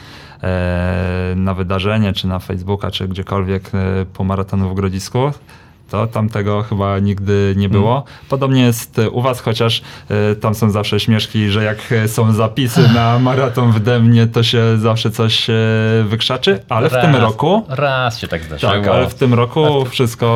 e, na wydarzenie, czy na Facebooka, czy gdziekolwiek e, półmaratonu w Grodzisku, to tam tego chyba nigdy nie było. Podobnie jest u was, chociaż e, tam są zawsze śmieszki, że jak są zapisy na maraton w Demnie, to się zawsze coś e, wykrzaczy, ale w tym Raz- roku... Raz się tak zdarzyło. Tak, ale w tym roku wszystko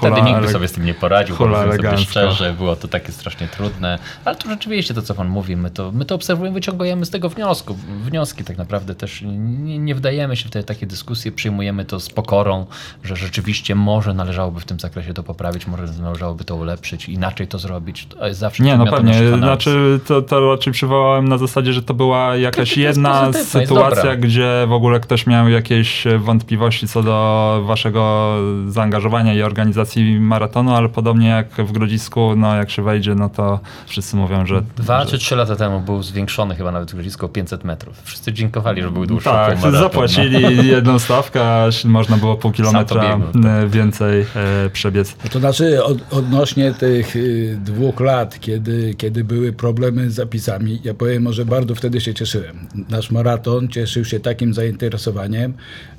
hula, Wtedy nikt by sobie z tym nie poradził, powiedzmy sobie szczerze, było to takie strasznie trudne, ale tu rzeczywiście to, co pan mówi, my to, my to obserwujemy, wyciągujemy z tego wniosku, wnioski tak naprawdę też, nie, nie wdajemy się w te takie dyskusje, przyjmujemy to z pokorą, że rzeczywiście może należałoby w tym zakresie to poprawić, może należałoby to ulepszyć, inaczej to zrobić, to jest zawsze Nie, no pewnie. Znaczy, to, to raczej przywołałem na zasadzie, że to była jakaś jedna sytuacja, gdzie w ogóle ktoś miał jakieś wątpliwości co do waszego zaangażowania i organizacji maratonu, ale podobnie jak w Grodzisku, no jak się wejdzie, no to wszyscy mówią, że... Dwa że czy trzy lata temu był zwiększony chyba nawet grodzisko o 500 metrów. Wszyscy dziękowali, że był dłuższy tak, półmaraton, zapłacili jedną stawkę, a można było pół kilometra tak. więcej e, przebiec. To znaczy od, odnośnie tych y, dwóch lat, kiedy, kiedy były problemy z zapisami, ja powiem, może bardzo wtedy się cieszyłem. Nasz maraton cieszył się takim zainteresowaniem,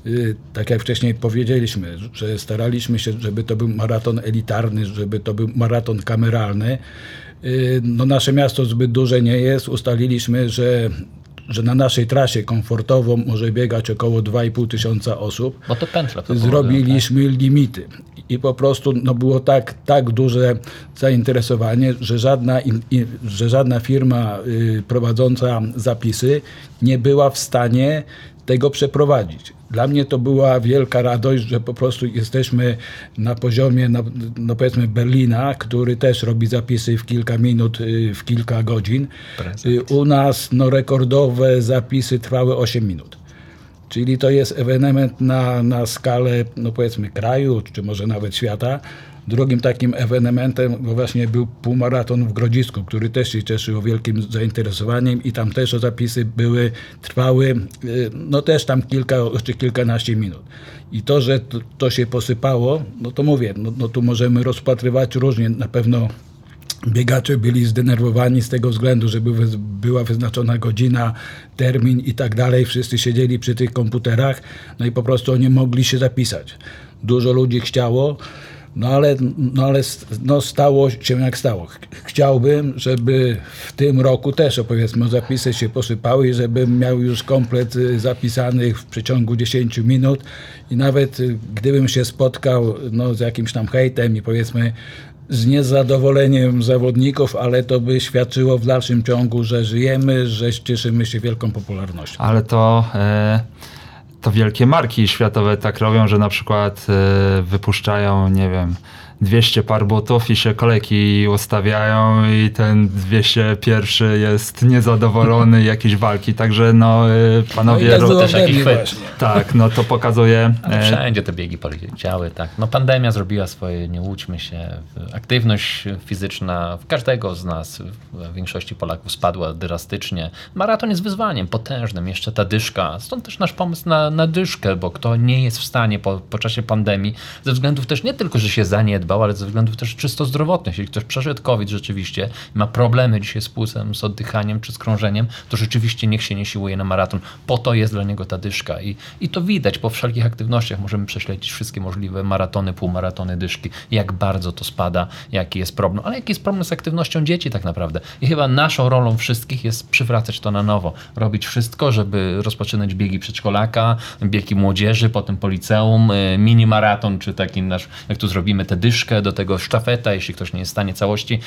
y, tak jak wcześniej powiedzieliśmy, że staraliśmy się, żeby to był maraton elitarny, żeby to był maraton kameralny. Y, No nasze miasto zbyt duże nie jest, ustaliliśmy, że że na naszej trasie komfortowo może biegać około 2,5 tysiąca osób Bo to pętla. To zrobiliśmy limity. I po prostu no, było tak, tak duże zainteresowanie, że żadna, in, że żadna firma y, prowadząca zapisy nie była w stanie tego przeprowadzić. Dla mnie to była wielka radość, że po prostu jesteśmy na poziomie, no, no powiedzmy Berlina, który też robi zapisy w kilka minut, y, w kilka godzin. Y, U nas no, rekordowe zapisy trwały 8 minut. Czyli to jest ewenement na, na skalę, no powiedzmy, kraju, czy może nawet świata. Drugim takim ewenementem właśnie był półmaraton w Grodzisku, który też się cieszył wielkim zainteresowaniem i tam też zapisy były, trwały, y, no też tam kilka czy kilkanaście minut. I to, że to, to się posypało, no to mówię, no, no tu możemy rozpatrywać różnie. Na pewno Biegacze byli zdenerwowani z tego względu, że były- była wyznaczona godzina, termin i tak dalej. Wszyscy siedzieli przy tych komputerach, no i po prostu nie mogli się zapisać. Dużo ludzi chciało, no ale, no ale no stało się jak stało. Ch- Chciałbym, żeby w tym roku też, powiedzmy, zapisy się posypały i żebym miał już komplet y, zapisanych w przeciągu 10 minut i nawet y, gdybym się spotkał no, z jakimś tam hejtem i powiedzmy z niezadowoleniem zawodników, ale to by świadczyło w dalszym ciągu, że żyjemy, że cieszymy się wielką popularnością. Ale to, e, to wielkie marki światowe tak robią, że na przykład e, wypuszczają, nie wiem, 200 par butów i się kolejki ustawiają i ten 201 jest niezadowolony jakieś walki. Także no No i panowie... tak Dębie jakiś chwyt. tak, no to pokazuje... Ale e, wszędzie te biegi poleciały, tak. No pandemia zrobiła swoje, nie łudźmy się. Aktywność fizyczna w każdego z nas, w większości Polaków spadła drastycznie. Maraton jest wyzwaniem potężnym, jeszcze ta dyszka. Stąd też nasz pomysł na, na dyszkę, bo kto nie jest w stanie po, po czasie pandemii, ze względów też nie tylko, że się zaniedbał, ale ze względów też czysto zdrowotnych. Jeśli ktoś przeszedł COVID rzeczywiście, ma problemy dzisiaj z pulsem, z oddychaniem czy z krążeniem, to rzeczywiście niech się nie siłuje na maraton. Po to jest dla niego ta dyszka. I, i to widać po wszelkich aktywnościach. Możemy prześledzić wszystkie możliwe maratony, półmaratony, dyszki, jak bardzo to spada, jaki jest problem. Ale jaki jest problem z aktywnością dzieci tak naprawdę. I chyba naszą rolą wszystkich jest przywracać to na nowo. Robić wszystko, żeby rozpoczynać biegi przedszkolaka, biegi młodzieży, potem po liceum, y, mini maraton, czy taki nasz, jak tu zrobimy te dyszki, do tego sztafeta, jeśli ktoś nie jest w stanie całości.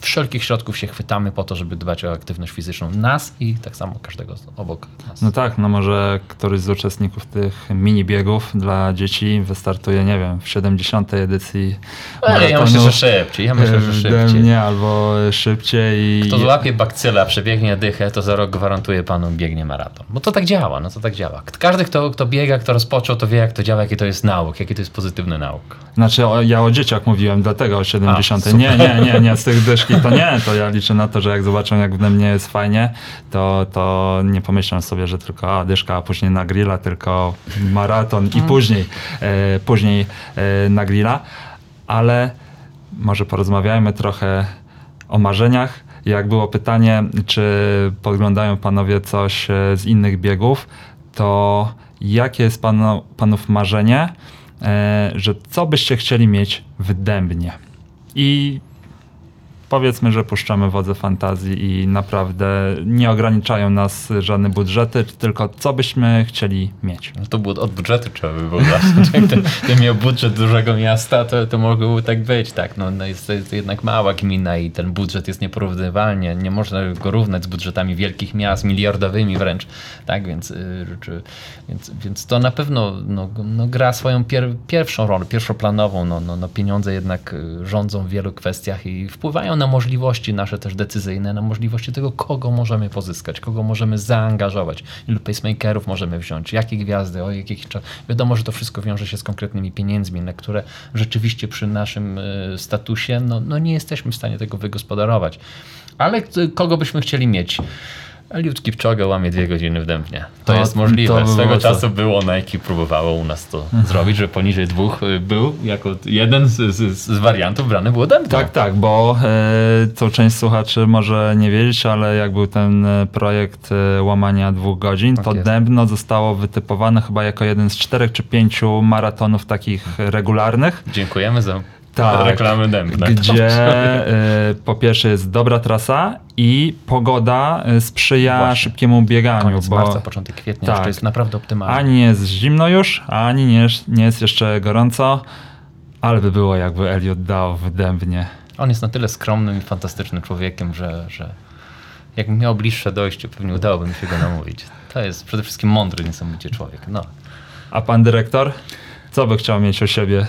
Wszelkich środków się chwytamy po to, żeby dbać o aktywność fizyczną nas i tak samo każdego obok nas. No tak, no może któryś z uczestników tych mini biegów dla dzieci wystartuje, nie wiem, w 70. edycji Ale ja myślę, że szybciej, ja myślę, że szybciej. Nie, albo szybciej. Kto złapie bakcyla, przebiegnie dychę, to za rok gwarantuje panu biegnie maraton. Bo to tak działa, no to tak działa. Każdy, kto, kto biega, kto rozpoczął, to wie, jak to działa, jaki to jest nauk, jaki to jest pozytywny nauk. Znaczy, ja o dzieciach mówiłem, dlatego o 70. A, nie, nie, nie, nie, z tych dyszki to nie, to ja liczę na to, że jak zobaczą, jak w mnie jest fajnie, to, to nie pomyślą sobie, że tylko a, dyszka, a później na grilla, tylko maraton i później, e, później e, na grilla. Ale może porozmawiajmy trochę o marzeniach. Jak było pytanie, czy podglądają panowie coś e, z innych biegów, to jakie jest panu, panów marzenie, że co byście chcieli mieć w Dębnie? I powiedzmy, że puszczamy wodze fantazji i naprawdę nie ograniczają nas żadne budżety, tylko co byśmy chcieli mieć. No to było od budżetu trzeba by było zacząć. Ten miał budżet dużego miasta, to, to mogłoby tak być, tak. No, no jest, jest to jednak mała gmina i ten budżet jest nieporównywalnie, nie można go równać z budżetami wielkich miast, miliardowymi wręcz, tak, więc, y, czy, więc, więc to na pewno no, no gra swoją pier, pierwszą rolę, pierwszoplanową, no, no, no pieniądze jednak y, rządzą w wielu kwestiach i wpływają na możliwości nasze też decyzyjne, na możliwości tego, kogo możemy pozyskać, kogo możemy zaangażować, ilu pacemakerów możemy wziąć, jakie gwiazdy, o jakich Wiadomo, że to wszystko wiąże się z konkretnymi pieniędzmi, na które rzeczywiście przy naszym y, statusie no, no nie jesteśmy w stanie tego wygospodarować. Ale kogo byśmy chcieli mieć? Eliud Kipchoge łamie dwie godziny w Dębnie. To, to jest możliwe. To Swego czasu było Nike próbowało u nas to mhm. zrobić, że poniżej dwóch y, był jako jeden z, z, z wariantów brany było Dębno. Tak, tak, bo e, to część słuchaczy może nie wiedzieć, ale jak był ten e, projekt e, łamania dwóch godzin, tak to jest. Dębno zostało wytypowane chyba jako jeden z czterech czy pięciu maratonów takich regularnych. Dziękujemy za tak, reklamy dębne. Gdzie y, po pierwsze jest dobra trasa i pogoda y, sprzyja Właśnie. szybkiemu bieganiu. Koniec bo marca, początek kwietnia, tak, to jest naprawdę optymalne. Ani nie jest zimno już, ani nie, nie jest jeszcze gorąco, ale by było jakby Elliot dał w dębnie. On jest na tyle skromnym i fantastycznym człowiekiem, że, że jakbym miał bliższe dojście, pewnie udałoby mi się go namówić. To jest przede wszystkim mądry niesamowicie człowiek. No. A pan dyrektor? Co by chciał mieć o siebie?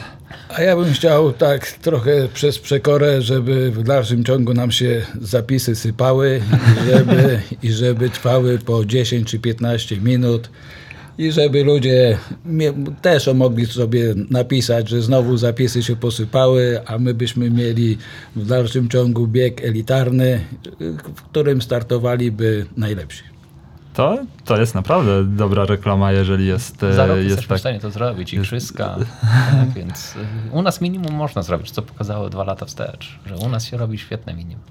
A ja bym chciał tak trochę przez przekorę, żeby w dalszym ciągu nam się zapisy sypały i żeby, i żeby trwały po 10 czy 15 minut i żeby ludzie też mogli sobie napisać, że znowu zapisy się posypały, a my byśmy mieli w dalszym ciągu bieg elitarny, w którym startowaliby najlepsi. To, to jest naprawdę dobra reklama, jeżeli jest. Rok jest tak, w stanie to zrobić, igrzyska. tak, więc y, u nas minimum można zrobić, co pokazało dwa lata wstecz, że u nas się robi świetne minimum.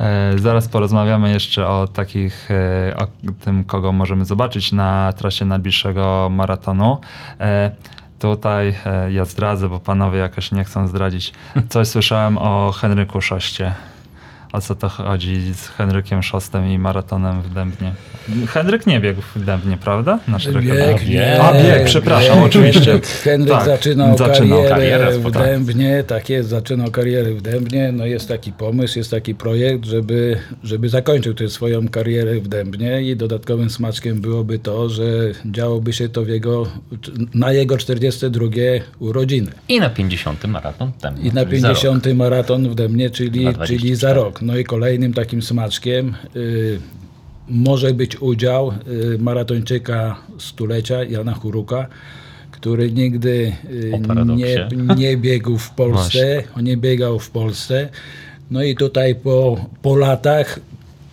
E, zaraz porozmawiamy jeszcze o takich, e, o tym, kogo możemy zobaczyć na trasie najbliższego maratonu. E, tutaj e, ja zdradzę, bo panowie jakoś nie chcą zdradzić. Coś słyszałem o Henryku Szoście o co to chodzi z Henrykiem Szostem i maratonem w Dębnie. Henryk nie biegł w Dębnie, prawda? Nasz bieg, bieg, A bieg, przepraszam, oczywiście. Henryk tak, zaczynał, zaczynał karierę, karierę w Dębnie, tak jest, zaczynał karierę w Dębnie. No jest taki pomysł, jest taki projekt, żeby, żeby zakończył tę swoją karierę w Dębnie i dodatkowym smaczkiem byłoby to, że działoby się to w jego, na jego 42 urodziny. I na 50 maraton w Dębnie. I na 50 maraton w Dębnie, czyli, czyli za rok. No i kolejnym takim smaczkiem y, może być udział y, maratończyka stulecia Jana Huruka, który nigdy y, nie, nie biegł w Polsce, on nie biegał w Polsce. No i tutaj po, po latach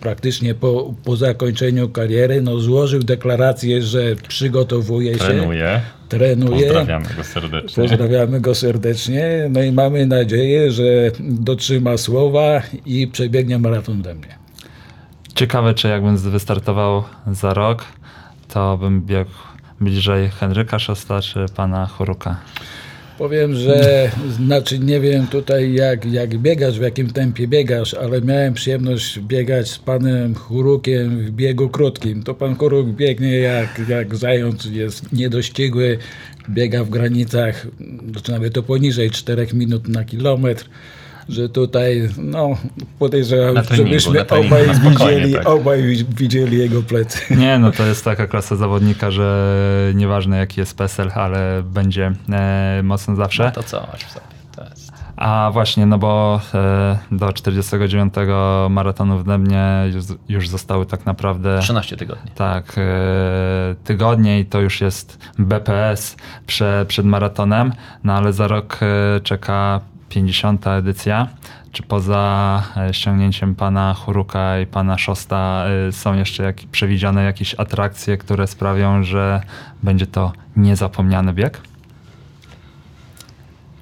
praktycznie po, po zakończeniu kariery, no złożył deklarację, że przygotowuje trenuje. się. Trenuje. Pozdrawiamy go serdecznie. Pozdrawiamy go serdecznie. No i mamy nadzieję, że dotrzyma słowa i przebiegnie maraton ode mnie. Ciekawe, czy jakbym wystartował za rok, to bym biegł bliżej Henryka Szosta czy pana Choruka. Powiem, że znaczy nie wiem tutaj jak, jak biegasz, w jakim tempie biegasz, ale miałem przyjemność biegać z panem Hurukiem w biegu krótkim. To pan Huruk biegnie jak, jak zając, jest niedościgły, biega w granicach, znaczy nawet to poniżej 4 minut na kilometr że tutaj, no, podejrzewam, treningu, żebyśmy treningu, obaj, widzieli, tak. obaj wi- widzieli jego plecy. Nie, no to jest taka klasa zawodnika, że nieważne jaki jest PESEL, ale będzie e, mocno zawsze. No to coś w sobie. To jest. A właśnie, no bo e, do 49 maratonu w Dębnie już, już zostały tak naprawdę 13 tygodni. tak, e, tygodnie i to już jest BPS prze, przed maratonem, no ale za rok e, czeka 50. edycja. Czy poza e, ściągnięciem pana Huruka i pana Szosta e, są jeszcze jak, przewidziane jakieś atrakcje, które sprawią, że będzie to niezapomniany bieg?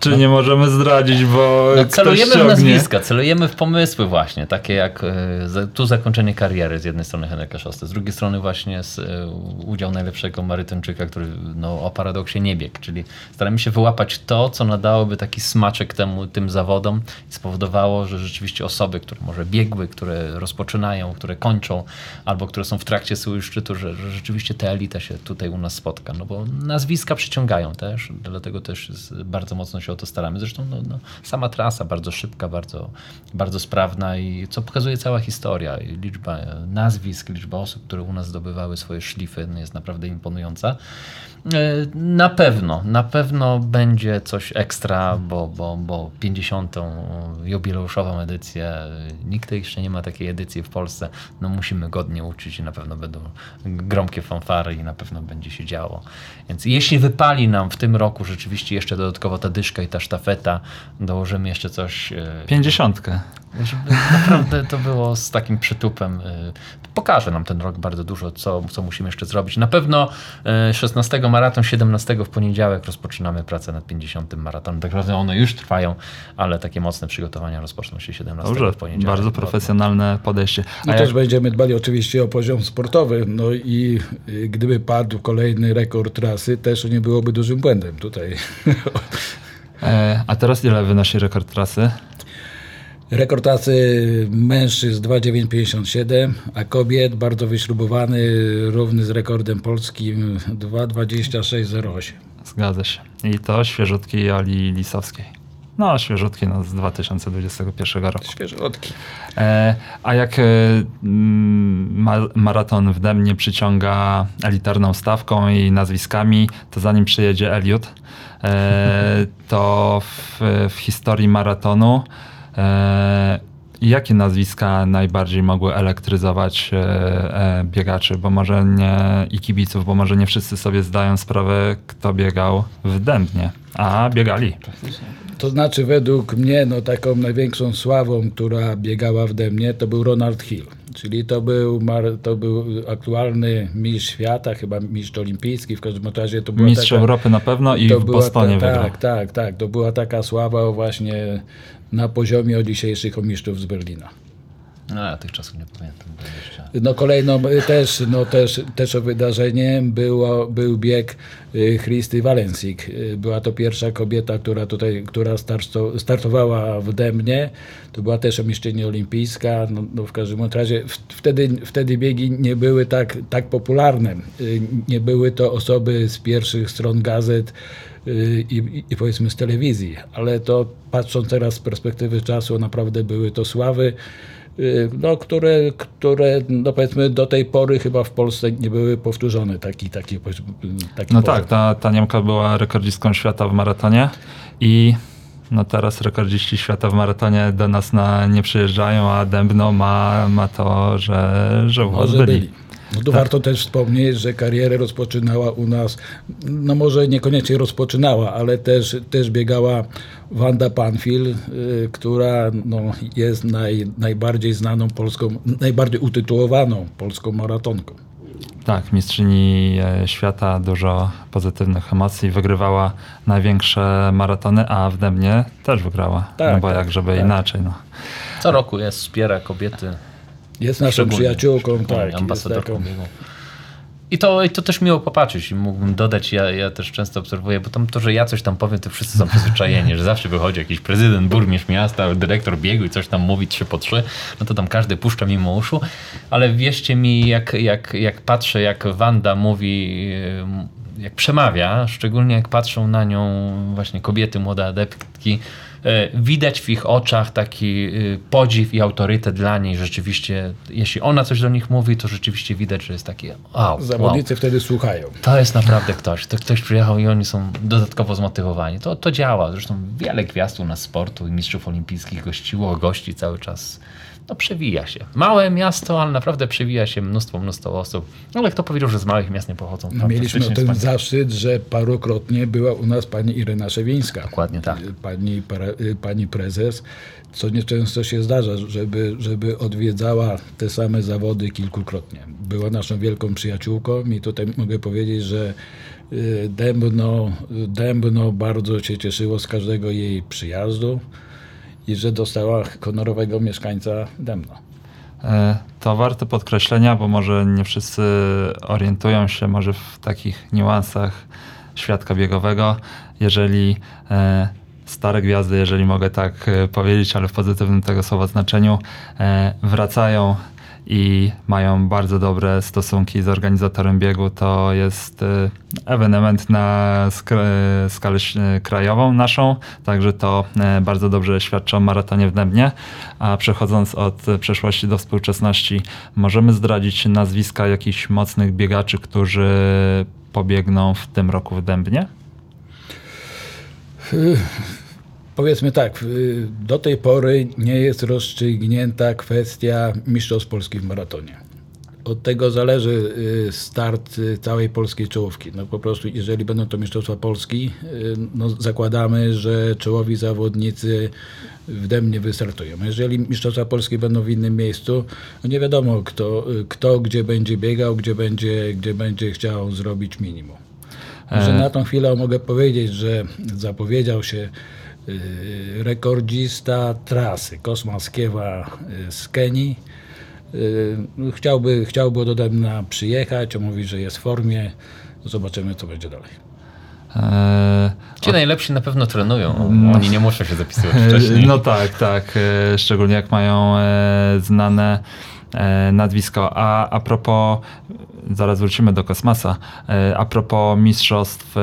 Czy nie możemy zdradzić, bo No, celujemy w nazwiska, celujemy w pomysły właśnie, takie jak e, tu zakończenie kariery z jednej strony Henryka Szosty, z drugiej strony właśnie z, e, udział najlepszego Marytończyka, który no, o paradoksie nie biegł, czyli staramy się wyłapać to, co nadałoby taki smaczek temu, tym zawodom i spowodowało, że rzeczywiście osoby, które może biegły, które rozpoczynają, które kończą, albo które są w trakcie swojego szczytu, że, że rzeczywiście ta elita się tutaj u nas spotka, no bo nazwiska przyciągają też, dlatego też jest, bardzo mocno się o to staramy. Zresztą no, no, sama trasa bardzo szybka, bardzo, bardzo sprawna i co pokazuje cała historia. I liczba e, nazwisk, liczba osób, które u nas zdobywały swoje szlify no, jest naprawdę imponująca. E, Na pewno, na pewno będzie coś ekstra, bo, bo, bo 50. jubileuszową edycję, nikt jeszcze nie ma takiej edycji w Polsce, no musimy godnie uczyć i na pewno będą gromkie fanfary i na pewno będzie się działo. Więc jeśli wypali nam w tym roku rzeczywiście jeszcze dodatkowo ta dyszka i ta sztafeta, dołożymy jeszcze coś, e, Pięćdziesiątkę. żeby naprawdę to było z takim przytupem. y, Pokaże nam ten rok bardzo dużo, co, co musimy jeszcze zrobić. Na pewno y, 16 maraton, 17 w poniedziałek rozpoczynamy pracę nad 50 maratonem. Tak naprawdę one już trwają, ale takie mocne przygotowania rozpoczną się 17 Dobrze, w poniedziałek. bardzo profesjonalne podejście. I A też jak, będziemy dbali oczywiście o poziom sportowy. No i gdyby padł kolejny rekord trasy, też nie byłoby dużym błędem tutaj. e, a teraz ile wynosi rekord trasy? Rekord trasy mężczyzn 2,957, a kobiet bardzo wyśrubowany, równy z rekordem polskim 2,2608. Zgadza się. I to świeżutki Ali Lisowskiej. No, świeżutki no, z 2021 roku. Świeżotki. E, a jak e, ma, maraton w Demnie przyciąga elitarną stawką i nazwiskami, to zanim przyjedzie Eliud, e, to w, w historii maratonu e, jakie nazwiska najbardziej mogły elektryzować e, e, biegaczy, bo może nie i kibiców, bo może nie wszyscy sobie zdają sprawę, kto biegał w Dębnie, a biegali. To znaczy według mnie no, taką największą sławą, która biegała w Demnie, to był Ronald Hill. Czyli to był, to był aktualny mistrz świata, chyba mistrz olimpijski, w każdym razie to była Mistrz taka, Europy na pewno i w Bostonie ta, wygrał. Tak, tak, tak. To była taka sława właśnie na poziomie dzisiejszych mistrzów z Berlina. No ja tych czasów nie pamiętam. No kolejną y, też, no też, też wydarzeniem było, był bieg y, Christy Walencik. Y, Była to pierwsza kobieta, która tutaj, która starto, startowała w Demnie. To była też mistrzyni olimpijska. No, no w każdym razie wtedy, wtedy biegi nie były tak, tak popularne. Nie były to osoby z pierwszych stron gazet i, i, powiedzmy z telewizji, ale to patrząc teraz z perspektywy czasu, naprawdę były to sławy no, które, które no powiedzmy do tej pory chyba w Polsce nie były powtórzone taki, taki, taki No poziom. tak, ta, ta Niemka była rekordzistką świata w maratonie i no teraz rekordziści świata w maratonie do nas na, nie przyjeżdżają, a Dębno ma, ma to, że, że Może byli. byli. No tu warto też wspomnieć, że karierę rozpoczynała u nas, no może niekoniecznie rozpoczynała, ale też, też biegała Wanda Panfil, y, która no, jest naj, najbardziej znaną polską, najbardziej utytułowaną polską maratonką. Tak, mistrzyni e, świata, dużo pozytywnych emocji, wygrywała największe maratony, a w Dębnie też wygrała. Tak, no bo tak, jak żeby tak. inaczej. No. Co roku jest, wspiera kobiety. Jest naszą przyjaciółką, tak. Jest ambasadorką taką. I to, I to też miło popatrzeć. Mógłbym dodać, ja, ja też często obserwuję, bo tam to, że ja coś tam powiem, to wszyscy są przyzwyczajeni, że zawsze wychodzi jakiś prezydent, burmistrz miasta, dyrektor biegu i coś tam mówi trzy po trzy, no to tam każdy puszcza mimo uszu. Ale wierzcie mi, jak, jak, jak patrzę, jak Wanda mówi, jak przemawia, szczególnie jak patrzą na nią właśnie kobiety, młode adeptki, widać w ich oczach taki y, podziw i autorytet dla niej. Rzeczywiście, jeśli ona coś do nich mówi, to rzeczywiście widać, że jest takie wow, Zawodnicy wow. wtedy słuchają. To jest naprawdę ktoś. To ktoś przyjechał i oni są dodatkowo zmotywowani. To, to działa. Zresztą wiele gwiazd u nas sportu i mistrzów olimpijskich gościło, gości cały czas no przewija się. Małe miasto, ale naprawdę przewija się mnóstwo, mnóstwo osób. Ale kto powiedział, że z małych miast nie pochodzą? No, mieliśmy ten zaszczyt, że parokrotnie była u nas pani Irena Szewińska. Dokładnie tak. Pani, pani prezes, co nieczęsto się zdarza, żeby, żeby odwiedzała te same zawody kilkukrotnie. Była naszą wielką przyjaciółką i tutaj mogę powiedzieć, że y, Dębno, Dębno bardzo się cieszyło z każdego jej przyjazdu i że dostała honorowego mieszkańca Demno. E, to warte podkreślenia, bo może nie wszyscy orientują się może w takich niuansach świadka biegowego. Jeżeli e, stare gwiazdy, jeżeli mogę tak e, powiedzieć, ale w pozytywnym tego słowa znaczeniu, wracają i mają bardzo dobre stosunki z organizatorem biegu. To jest y, ewenement na skalę krajową naszą, także to y, bardzo dobrze świadczy o maratonie w Dębnie. A przechodząc od przeszłości do współczesności, możemy zdradzić nazwiska jakichś mocnych biegaczy, którzy pobiegną w tym roku w Dębnie? Powiedzmy tak, do tej pory nie jest rozstrzygnięta kwestia Mistrzostw Polski w maratonie. Od tego zależy y, start y, całej polskiej czołówki. No po prostu, jeżeli będą to Mistrzostwa Polski, y, no zakładamy, że czołowi zawodnicy w Demnie wystartują. Jeżeli Mistrzostwa Polski będą w innym miejscu, no nie wiadomo kto, kto gdzie będzie biegał, gdzie będzie, gdzie będzie chciał zrobić minimum. Że e. na tą chwilę mogę powiedzieć, że zapowiedział się Y, rekordzista trasy Kosmaskiewa y, z Kenii. Y, chciałby, chciałby do Demna przyjechać, on mówi, że jest w formie. Zobaczymy, co będzie dalej. Eee, Ci od... najlepsi na pewno trenują. No, Oni nie muszą się zapisywać wcześniej. No tak, tak. E, szczególnie jak mają e, znane e, nazwisko. A, a propos, zaraz wrócimy do kosmosa, a propos Mistrzostw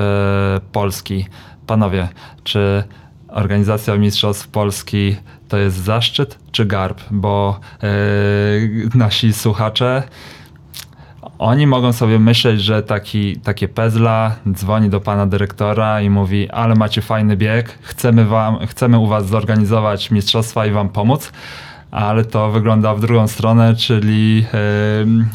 Polski. Panowie, czy organizacja Mistrzostw Polski to jest zaszczyt czy garb? Bo yy, nasi słuchacze oni mogą sobie myśleć, że taki, takie pezla dzwoni do pana dyrektora i mówi, ale macie fajny bieg, chcemy, wam, chcemy u was zorganizować mistrzostwa i wam pomóc, ale to wygląda w drugą stronę, czyli yy,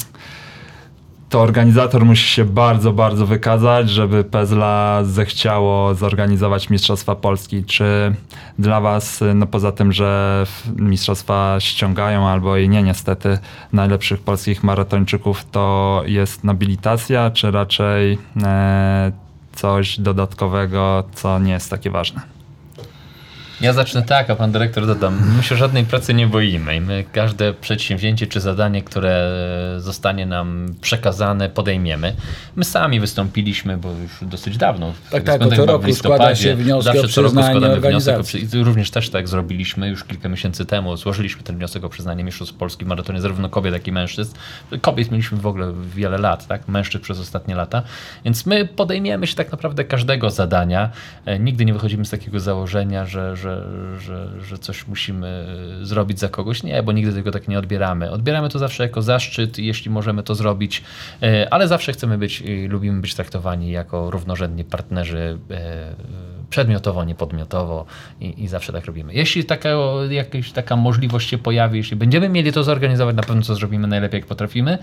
to organizator musi się bardzo, bardzo wykazać, żeby Pezla zechciało zorganizować Mistrzostwa Polski. Czy dla Was, no poza tym, że Mistrzostwa ściągają albo i nie niestety najlepszych polskich maratończyków, to jest nobilitacja, czy raczej e, coś dodatkowego, co nie jest takie ważne? Ja zacznę tak, a pan dyrektor dodam. My się żadnej pracy nie boimy. My każde przedsięwzięcie czy zadanie, które zostanie nam przekazane, podejmiemy. My sami wystąpiliśmy, bo już dosyć dawno. Tak, tak, co roku składa się wnioski Zawsze o przyznanie wniosek o, Również też tak zrobiliśmy już kilka miesięcy temu. Złożyliśmy ten wniosek o przyznanie mistrzostw Polski w maratonie zarówno kobiet, jak i mężczyzn. Kobiet mieliśmy w ogóle wiele lat, tak? mężczyzn przez ostatnie lata. Więc my podejmiemy się tak naprawdę każdego zadania. E, nigdy nie wychodzimy z takiego założenia, że, że że, że, coś musimy zrobić za kogoś. Nie, bo nigdy tego tak nie odbieramy. Odbieramy to zawsze jako zaszczyt, jeśli możemy to zrobić, e, ale zawsze chcemy być i lubimy być traktowani jako równorzędni partnerzy e, przedmiotowo, nie podmiotowo i, i, zawsze tak robimy. Jeśli taka, jakaś taka możliwość się pojawi, jeśli będziemy mieli to zorganizować, na pewno to zrobimy najlepiej, jak potrafimy.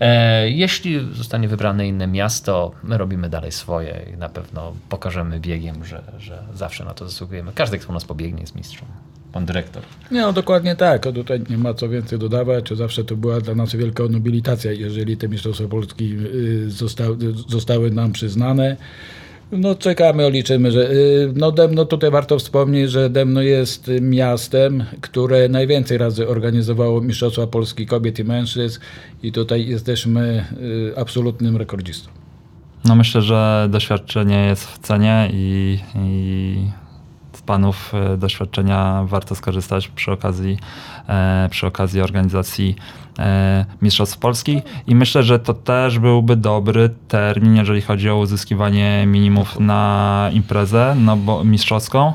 E, jeśli zostanie wybrane inne miasto, my robimy dalej swoje i na pewno pokażemy biegiem, że, że zawsze na to zasługujemy. Każdy, kto u nas pobiegnie, jest mistrzem pan dyrektor. Nie, no dokładnie tak. Tutaj nie ma co więcej dodawać. Zawsze to była dla nas wielka nobilitacja, jeżeli te Mistrzostwa Polski y, zostały, zostały nam przyznane. No czekamy, liczymy, że y, no Demno tutaj warto wspomnieć, że Demno jest miastem, które najwięcej razy organizowało Mistrzostwa Polski Kobiet i Mężczyzn i tutaj jesteśmy y, absolutnym rekordzistą. No myślę, że doświadczenie jest w cenie i, i panów e, doświadczenia warto skorzystać przy okazji, e, przy okazji organizacji e, Mistrzostw Polski i myślę, że to też byłby dobry termin, jeżeli chodzi o uzyskiwanie minimów na imprezę no bo mistrzowską.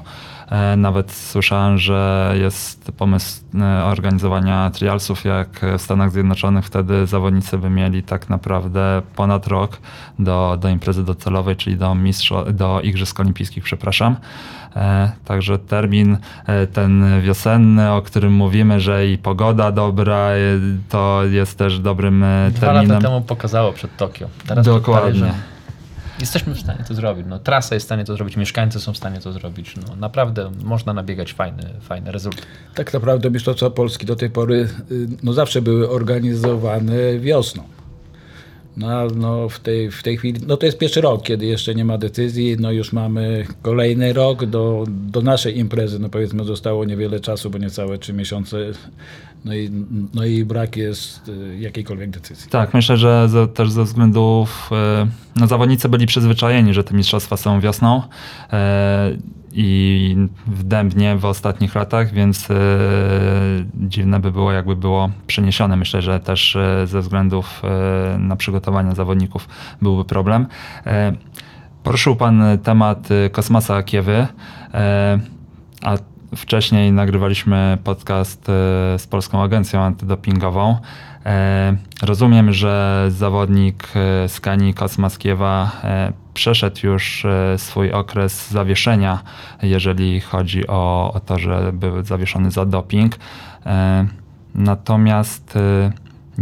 E, nawet słyszałem, że jest pomysł e, organizowania trialsów, jak w Stanach Zjednoczonych. Wtedy zawodnicy by mieli tak naprawdę ponad rok do, do imprezy docelowej, czyli do, mistrzo, do Igrzysk Olimpijskich, przepraszam. E, także termin ten wiosenny, o którym mówimy, że i pogoda dobra, to jest też dobrym Dwa terminem. Dwa lata temu pokazało przed Tokio. Teraz Dokładnie. Jesteśmy w stanie to zrobić. No, trasa jest w stanie to zrobić, mieszkańcy są w stanie to zrobić. No, naprawdę można nabiegać fajny, fajny rezultat. Tak naprawdę Mistrzostwa Polski do tej pory y, no, zawsze były organizowane wiosną. No, no w, tej, w tej chwili, no to jest pierwszy rok, kiedy jeszcze nie ma decyzji, no już mamy kolejny rok do, do naszej imprezy, no powiedzmy zostało niewiele czasu, bo niecałe trzy miesiące, no i, no i brak jest y, jakiejkolwiek decyzji. Tak, myślę, że ze, też ze względów, y, no zawodnicy byli przyzwyczajeni, że te mistrzostwa są wiosną, y, i w Dębnie w ostatnich latach, więc yy, dziwne by było, jakby było przeniesione. Myślę, że też ze względów na przygotowanie zawodników byłby problem. Poruszył Pan temat Kosmasa Kiewy, a wcześniej nagrywaliśmy podcast z Polską Agencją Antydopingową. Rozumiem, że zawodnik Skani Kosmas Kiewa przeszedł już e, swój okres zawieszenia, jeżeli chodzi o, o to, że był zawieszony za doping. E, natomiast e,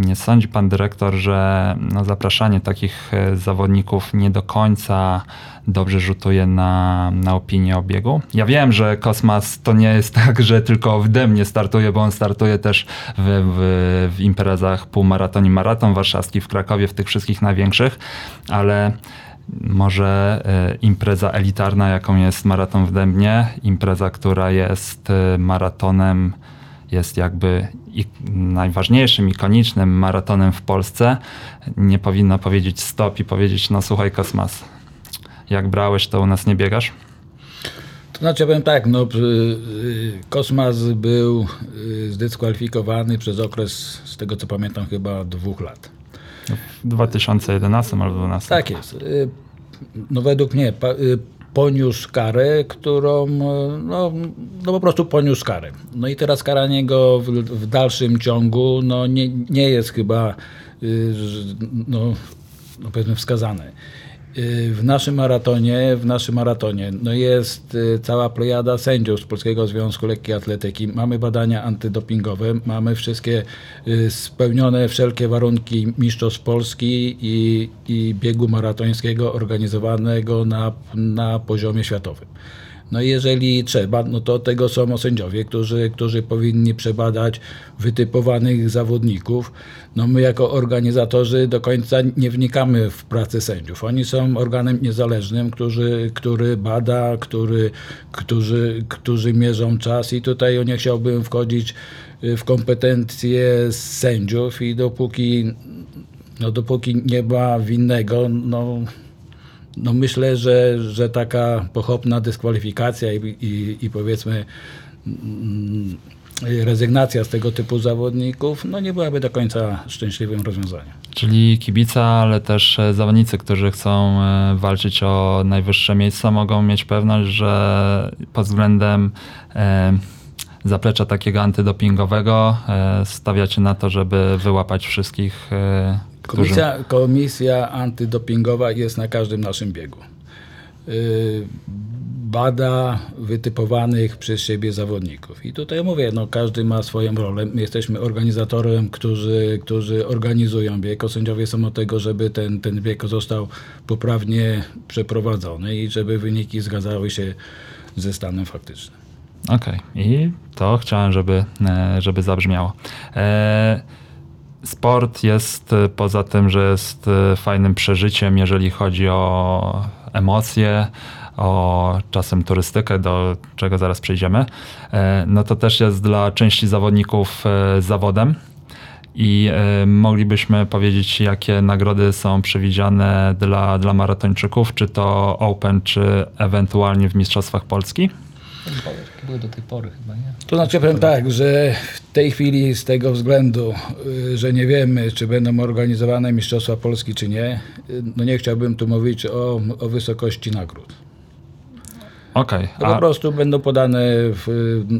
nie sądzi pan dyrektor, że no, zapraszanie takich zawodników nie do końca dobrze rzutuje na, na opinię o biegu? Ja wiem, że Kosmas to nie jest tak, że tylko w Demnie startuje, bo on startuje też w, w, w imprezach półmaraton i maraton warszawski w Krakowie, w tych wszystkich największych, ale może e, impreza elitarna, jaką jest maraton w Dębnie, impreza, która jest e, maratonem, jest jakby najważniejszym, ikonicznym maratonem w Polsce, nie powinna powiedzieć stop i powiedzieć, no słuchaj Kosmas, jak brałeś, to u nas nie biegasz? To znaczy, powiem tak, no, Kosmas był zdyskwalifikowany przez okres, z tego co pamiętam, chyba dwóch lat. W 2011 albo 2012. Tak jest. Y, no według mnie y, poniósł karę, którą, y, no, no po prostu poniósł karę. No i teraz karanie go w, w dalszym ciągu no nie, nie jest chyba no, no powiedzmy wskazane. Y, w naszym maratonie, w naszym maratonie no jest y, cała plejada sędziów z Polskiego Związku Lekkiej Atletyki. Mamy badania antydopingowe, mamy wszystkie y, spełnione wszelkie warunki mistrzostw Polski i, i biegu maratońskiego organizowanego na, na poziomie światowym. No jeżeli trzeba, no to tego są sędziowie, którzy, którzy powinni przebadać wytypowanych zawodników. No my jako organizatorzy do końca nie wnikamy w pracę sędziów. Oni są organem niezależnym, który, który bada, który, którzy, którzy mierzą czas i tutaj nie chciałbym wchodzić w kompetencje sędziów i dopóki, no dopóki nie ma winnego, no no myślę, że, że taka pochopna dyskwalifikacja i, i, i powiedzmy mm, rezygnacja z tego typu zawodników no nie byłaby do końca szczęśliwym rozwiązaniem. Czyli kibica, ale też e, zawodnicy, którzy chcą e, walczyć o najwyższe miejsca, mogą mieć pewność, że pod względem e, zaplecza takiego antydopingowego stawiacie na to, żeby wyłapać wszystkich Komisja, komisja antydopingowa jest na każdym naszym biegu. Y, bada wytypowanych przez siebie zawodników. I tutaj mówię, no każdy ma swoją rolę. My jesteśmy organizatorem, którzy, którzy organizują bieg. Sędziowie są od tego, żeby ten, ten bieg został poprawnie przeprowadzony i żeby wyniki zgadzały się ze stanem faktycznym. Okej, okay. i to chciałem, żeby, e, żeby zabrzmiało. E Sport jest e, poza tym, że jest e, fajnym przeżyciem, jeżeli chodzi o emocje, o czasem turystykę, do czego zaraz przejdziemy, e, no to też jest dla części zawodników e, zawodem. I e, moglibyśmy powiedzieć, jakie nagrody są przewidziane dla, dla maratończyków, czy to Open, czy ewentualnie w Mistrzostwach Polski? Były do tej pory chyba, nie? To znaczy powiem tak, że w tej chwili z tego względu, y, że nie wiemy, czy będą organizowane Mistrzostwa Polski, czy nie, y, no nie chciałbym tu mówić o, o wysokości nagród. Okej. No po prostu będą podane, w,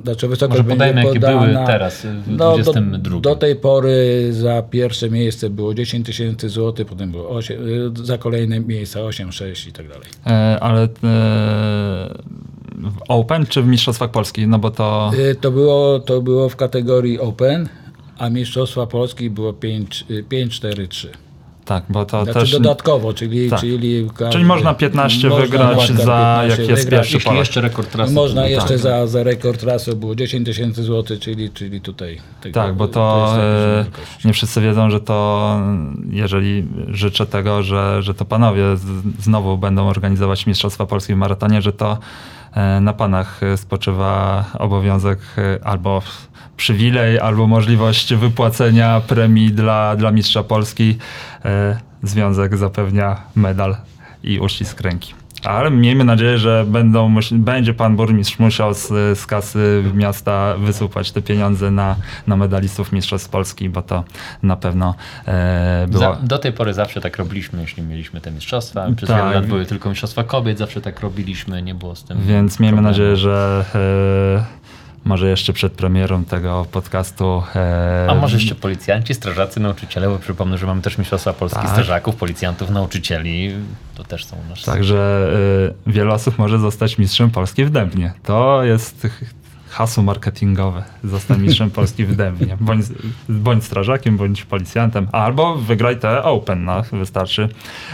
znaczy wysokość Może podajmy, będzie jakie podana. były teraz, w no, 22. do, do tej pory za pierwsze miejsce było 10 tysięcy złotych, potem było 8, y, za kolejne miejsca 8, 6 i tak dalej. E, ale e, w Open czy w Mistrzostwach Polski? No bo to... Y, To było, to było w kategorii Open, a Mistrzostwa Polski było 5, 5 4, 3. Tak, bo to Znaczy też... dodatkowo, czyli... Tak. Czyli, Czyli można 15 wygrać można za 15 jak jest wygrać. pierwszy Polak. jeszcze rekord trasy. Można to- jeszcze tak. za, za rekord trasy było 10 tysięcy złotych, czyli, czyli tutaj. tego- Tak, bo to jest e, nie wszyscy wiedzą, że to jeżeli życzę tego, że, że to panowie znowu będą organizować Mistrzostwa Polski w maratonie, że to na panach e, spoczywa obowiązek e, albo przywilej, albo możliwość wypłacenia premii dla, dla mistrza Polski. E, Związek zapewnia medal i uścisk ręki. Ale miejmy nadzieję, że będą, będzie pan burmistrz musiał z, z kasy miasta wysupać te pieniądze na, na medalistów Mistrzostw Polski, bo to na pewno e, było. Za, do tej pory zawsze tak robiliśmy, jeśli mieliśmy te mistrzostwa. Przez Tak. wiele lat były tylko mistrzostwa kobiet, zawsze tak robiliśmy, nie było z tym. Więc miejmy problemu. nadzieję, że e, może jeszcze przed premierą tego podcastu. E, A może jeszcze policjanci, strażacy, nauczyciele, bo przypomnę, że mamy też mistrzostwa Polski Tak. strażaków, policjantów, nauczycieli. To też są nasze. Także y, wiele osób może zostać mistrzem Polski w Dębnie. To jest hasło marketingowe. Zostań mistrzem Polski w Dębnie. Bądź, bądź strażakiem, bądź policjantem. Albo wygraj te Open, no, wystarczy.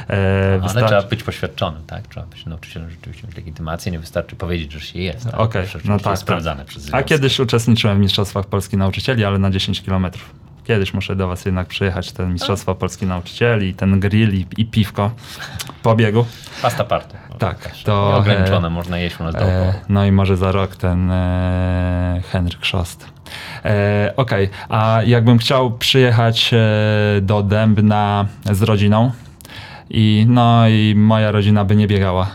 E, Ale wystarczy. trzeba być poświadczonym, tak? Trzeba być nauczycielem rzeczywiście mieć legitymację, nie wystarczy powiedzieć, że się jest. Tak? Okej, To rzeczywiście no jest tak. sprawdzane tak. przez A kiedyś uczestniczyłem w Mistrzostwach Polski Nauczycieli, ale na 10 kilometrów. Kiedyś muszę do was jednak przyjechać, ten Mistrzostwa Polski Nauczycieli, ten grill i, i piwko po biegu. Pasta party. Tak, też. to, Nieograniczone, e, można jeść u nas dookoła. E, no i może za rok ten e, Henryk Szost. E, Okej, a jakbym chciał przyjechać e, do Dębna z rodziną i no i moja rodzina by nie biegała,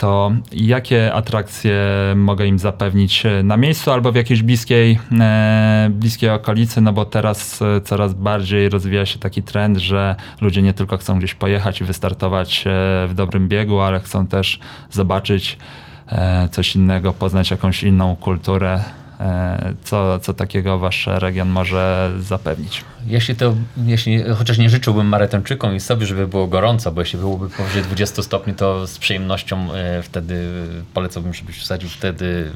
to jakie atrakcje mogę im zapewnić e, na miejscu albo w jakiejś bliskiej, e, bliskiej okolicy, no bo teraz e, coraz bardziej rozwija się taki trend, że ludzie nie tylko chcą gdzieś pojechać i wystartować w dobrym biegu, ale chcą też zobaczyć coś innego, poznać jakąś inną kulturę. E, Co, co takiego wasz region może zapewnić? Jeśli to, jeśli, chociaż nie życzyłbym maratończykom i sobie, żeby było gorąco, bo jeśli byłoby powyżej 20 stopni, to z przyjemnością e, wtedy polecałbym, żebyś wsadził wtedy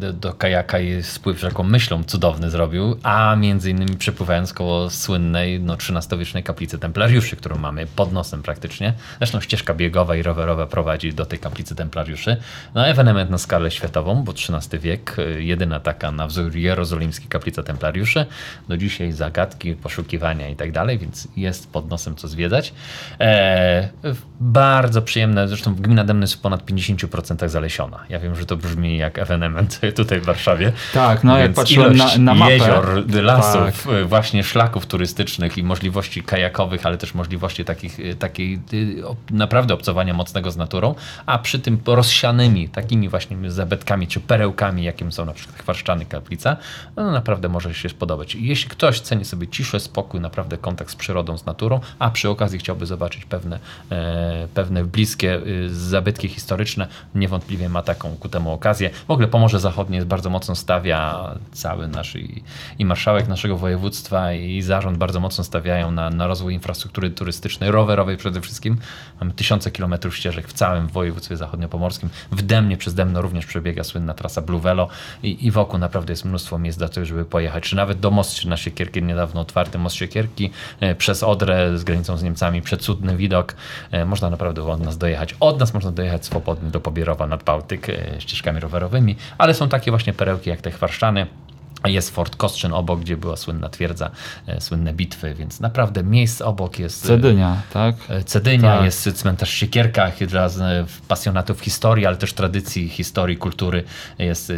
e, do, kajaka i spływ rzeką myślą cudowny zrobił, a między innymi przepływając koło słynnej no, XIII-wiecznej kaplicy templariuszy, którą mamy pod nosem praktycznie. Zresztą ścieżka biegowa i rowerowa prowadzi do tej kaplicy templariuszy. No ewenement na skalę światową, bo XIII wiek, jedyna taka na wzór jerozolimskiej kaplica templariuszy. Do dzisiaj zagadki, poszukiwania i tak dalej, więc jest pod nosem co zwiedzać. E, bardzo przyjemne, zresztą gmina Demny jest w ponad 50% zalesiona. Ja wiem, że to brzmi jak ewenement tutaj w Warszawie. Tak, no jak patrzyłem na, na mapę. jezior, lasów, Tak. e, właśnie szlaków turystycznych i możliwości kajakowych, ale też możliwości takich, e, takiej e, naprawdę obcowania mocnego z naturą, a przy tym rozsianymi takimi właśnie zabytkami czy perełkami, jakim są na przykład Chwarszczany Kaplica, no naprawdę może się spodobać. I Jeśli ktoś ceni sobie ciszę, spokój, naprawdę kontakt z przyrodą, z naturą, a przy okazji chciałby zobaczyć pewne, e, pewne bliskie e, zabytki historyczne, niewątpliwie ma taką ku temu okazję. W ogóle Pomorze Zachodnie jest bardzo mocno stawia cały nasz i, i marszałek naszego województwa i zarząd bardzo mocno stawiają na, na rozwój infrastruktury turystycznej, rowerowej przede wszystkim. Mamy tysiące kilometrów ścieżek w całym województwie zachodniopomorskim. W Demnie przez Demno również przebiega słynna trasa Blue Velo i wokół naprawdę jest mnóstwo miejsc do tego, żeby pojechać. Czy nawet do Mostu na Siekierki, niedawno otwarty Most Siekierki, e, przez Odrę z granicą z Niemcami, przecudny widok. E, Można naprawdę od nas dojechać. Od nas można dojechać swobodnie do Pobierowa nad Bałtyk e, ścieżkami rowerowymi, ale są takie właśnie perełki jak te Chwarszczany, Jest Fort Kostrzyn obok, gdzie była słynna twierdza, e, słynne bitwy, więc naprawdę miejsc obok jest... e, Cedynia, tak? e, Cedynia, Tak. jest cmentarz w Siekierkach dla pasjonatów historii, ale też tradycji, historii, kultury. Jest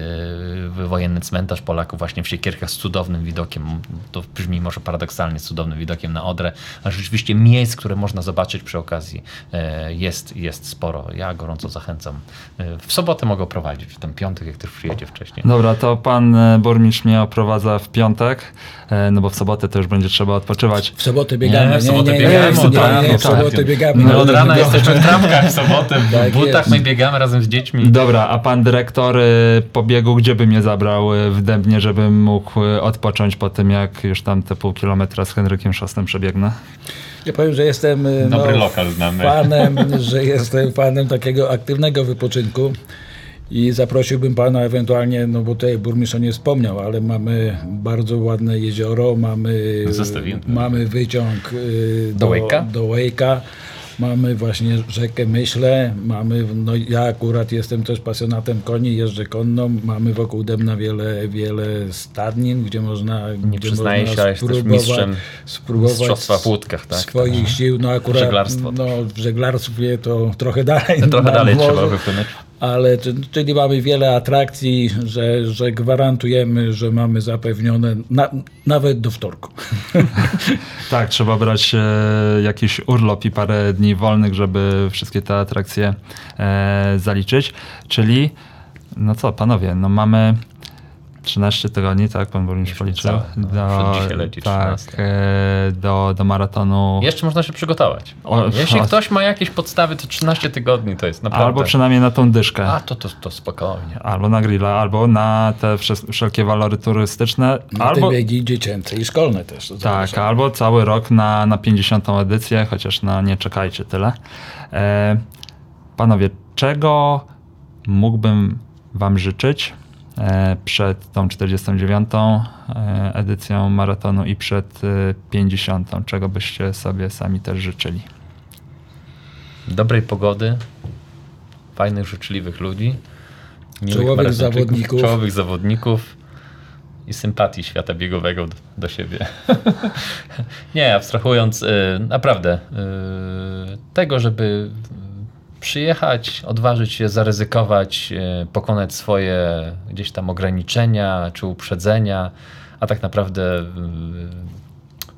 wojenny cmentarz Polaków właśnie w Siekierkach z cudownym widokiem. To brzmi może paradoksalnie, z cudownym widokiem na Odrę, ale rzeczywiście miejsc, które można zobaczyć przy okazji jest, jest sporo. Ja gorąco zachęcam. W sobotę mogę prowadzić, w ten piątek, jak też przyjedzie wcześniej. Dobra, to pan burmistrz mnie oprowadza w piątek, e, no bo w sobotę to już będzie trzeba odpoczywać. W sobotę biegamy. Nie, w sobotę nie, biegamy, nie, no tak, nie, no w sobotę tak. biegamy. My od No, rana no, jesteśmy w trampkach w sobotę, w Tak butach jest. my biegamy razem z dziećmi. Dobra, a pan dyrektor y, pobiegu, gdzie by mnie zabrał y, w Dębnie, żebym mógł y, odpocząć po tym, jak już tam te pół kilometra z Henrykiem Szostem przebiegnę? Ja powiem, że jestem e, no, Dobry lokal znamy. fanem, że jestem fanem takiego aktywnego wypoczynku i zaprosiłbym pana ewentualnie, no bo tutaj burmistrz o nie wspomniał, ale mamy bardzo ładne jezioro, mamy, Zostawiłem. mamy wyciąg y, Do Łejka? do Łejka. Mamy właśnie rzekę Myślę, mamy, no ja akurat jestem też pasjonatem koni, jeżdżę konną, mamy wokół Dębna wiele, wiele stadnin, gdzie można Nie gdzie przyznaję można się, ale jesteś spróbować- mistrzem spróbować w tak? swoich sił, no akurat Żeglarstwo. no, w żeglarstwie to trochę dalej. Trochę nad dalej trzeba wypłynąć. Ale czy- czyli mamy wiele atrakcji, że, że gwarantujemy, że mamy zapewnione na, nawet do wtorku. Tak, trzeba brać e, jakiś urlop i parę dni wolnych, żeby wszystkie te atrakcje e, zaliczyć. Czyli, no co, panowie, no mamy 13 tygodni, tak, pan burmistrz policzył. no, dzisiaj leci tak, 13. e, do, do maratonu. Jeszcze można się przygotować. O, Jeśli o. ktoś ma jakieś podstawy, to 13 tygodni to jest naprawdę. Albo przynajmniej na tą dyszkę. A, to, to, to spokojnie. Albo na grilla, albo na te wsze- wszelkie walory turystyczne. Na albo, te biegi dziecięce i szkolne też. tak, albo cały rok na, na 50. edycję, chociaż no, nie czekajcie tyle. E, panowie, czego mógłbym wam życzyć przed tą 49. e, edycją maratonu i przed e, 50. Czego byście sobie sami też życzyli? Dobrej pogody, fajnych, życzliwych ludzi, Czołowych zawodników. czołowych zawodników i sympatii świata biegowego do, do siebie. Nie, abstrahując, y, naprawdę, y, tego, żeby przyjechać, odważyć się, zaryzykować, y, pokonać swoje gdzieś tam ograniczenia czy uprzedzenia, a tak naprawdę y,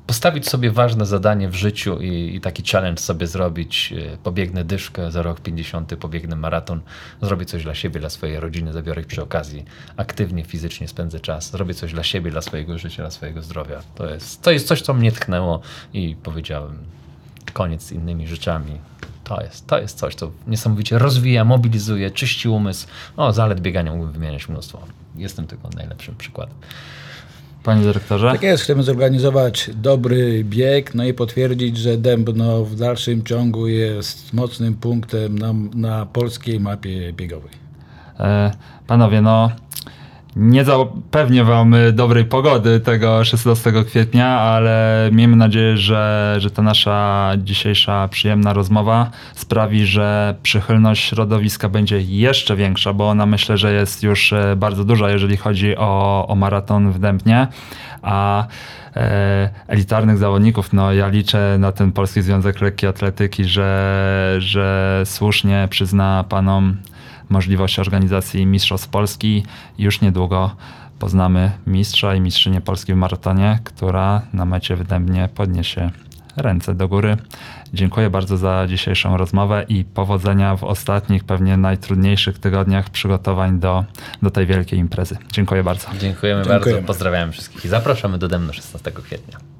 postawić sobie ważne zadanie w życiu i, i taki challenge sobie zrobić. y, Pobiegnę dyszkę za rok 50, pobiegnę maraton, zrobię coś dla siebie, dla swojej rodziny, zabiorę ich przy okazji, aktywnie, fizycznie spędzę czas, zrobię coś dla siebie, dla swojego życia, dla swojego zdrowia. To jest, to jest coś, co mnie tknęło i powiedziałem, koniec z innymi rzeczami. To jest, to jest coś, co niesamowicie rozwija, mobilizuje, czyści umysł. O, zalet biegania mógłbym wymieniać mnóstwo. Jestem tylko najlepszym przykładem. Panie dyrektorze? Tak jest, chcemy zorganizować dobry bieg, no i potwierdzić, że Dębno w dalszym ciągu jest mocnym punktem na, na polskiej mapie biegowej. E, Panowie, no nie zapewnię wam y, dobrej pogody tego 16 kwietnia, ale miejmy nadzieję, że, że ta nasza dzisiejsza przyjemna rozmowa sprawi, że przychylność środowiska będzie jeszcze większa, bo ona myślę, że jest już e, bardzo duża, jeżeli chodzi o, o maraton w Dębnie, a e, elitarnych zawodników, no ja liczę na ten Polski Związek Lekkiej Atletyki, że, że słusznie przyzna panom możliwość organizacji Mistrzostw Polski. Już niedługo poznamy mistrza i mistrzynię Polski w maratonie, która na mecie w Dębnie podniesie ręce do góry. Dziękuję bardzo za dzisiejszą rozmowę i powodzenia w ostatnich, pewnie najtrudniejszych tygodniach przygotowań do, do tej wielkiej imprezy. Dziękuję bardzo. Dziękujemy, Dziękujemy. bardzo, pozdrawiamy wszystkich i zapraszamy do Demno 16 kwietnia.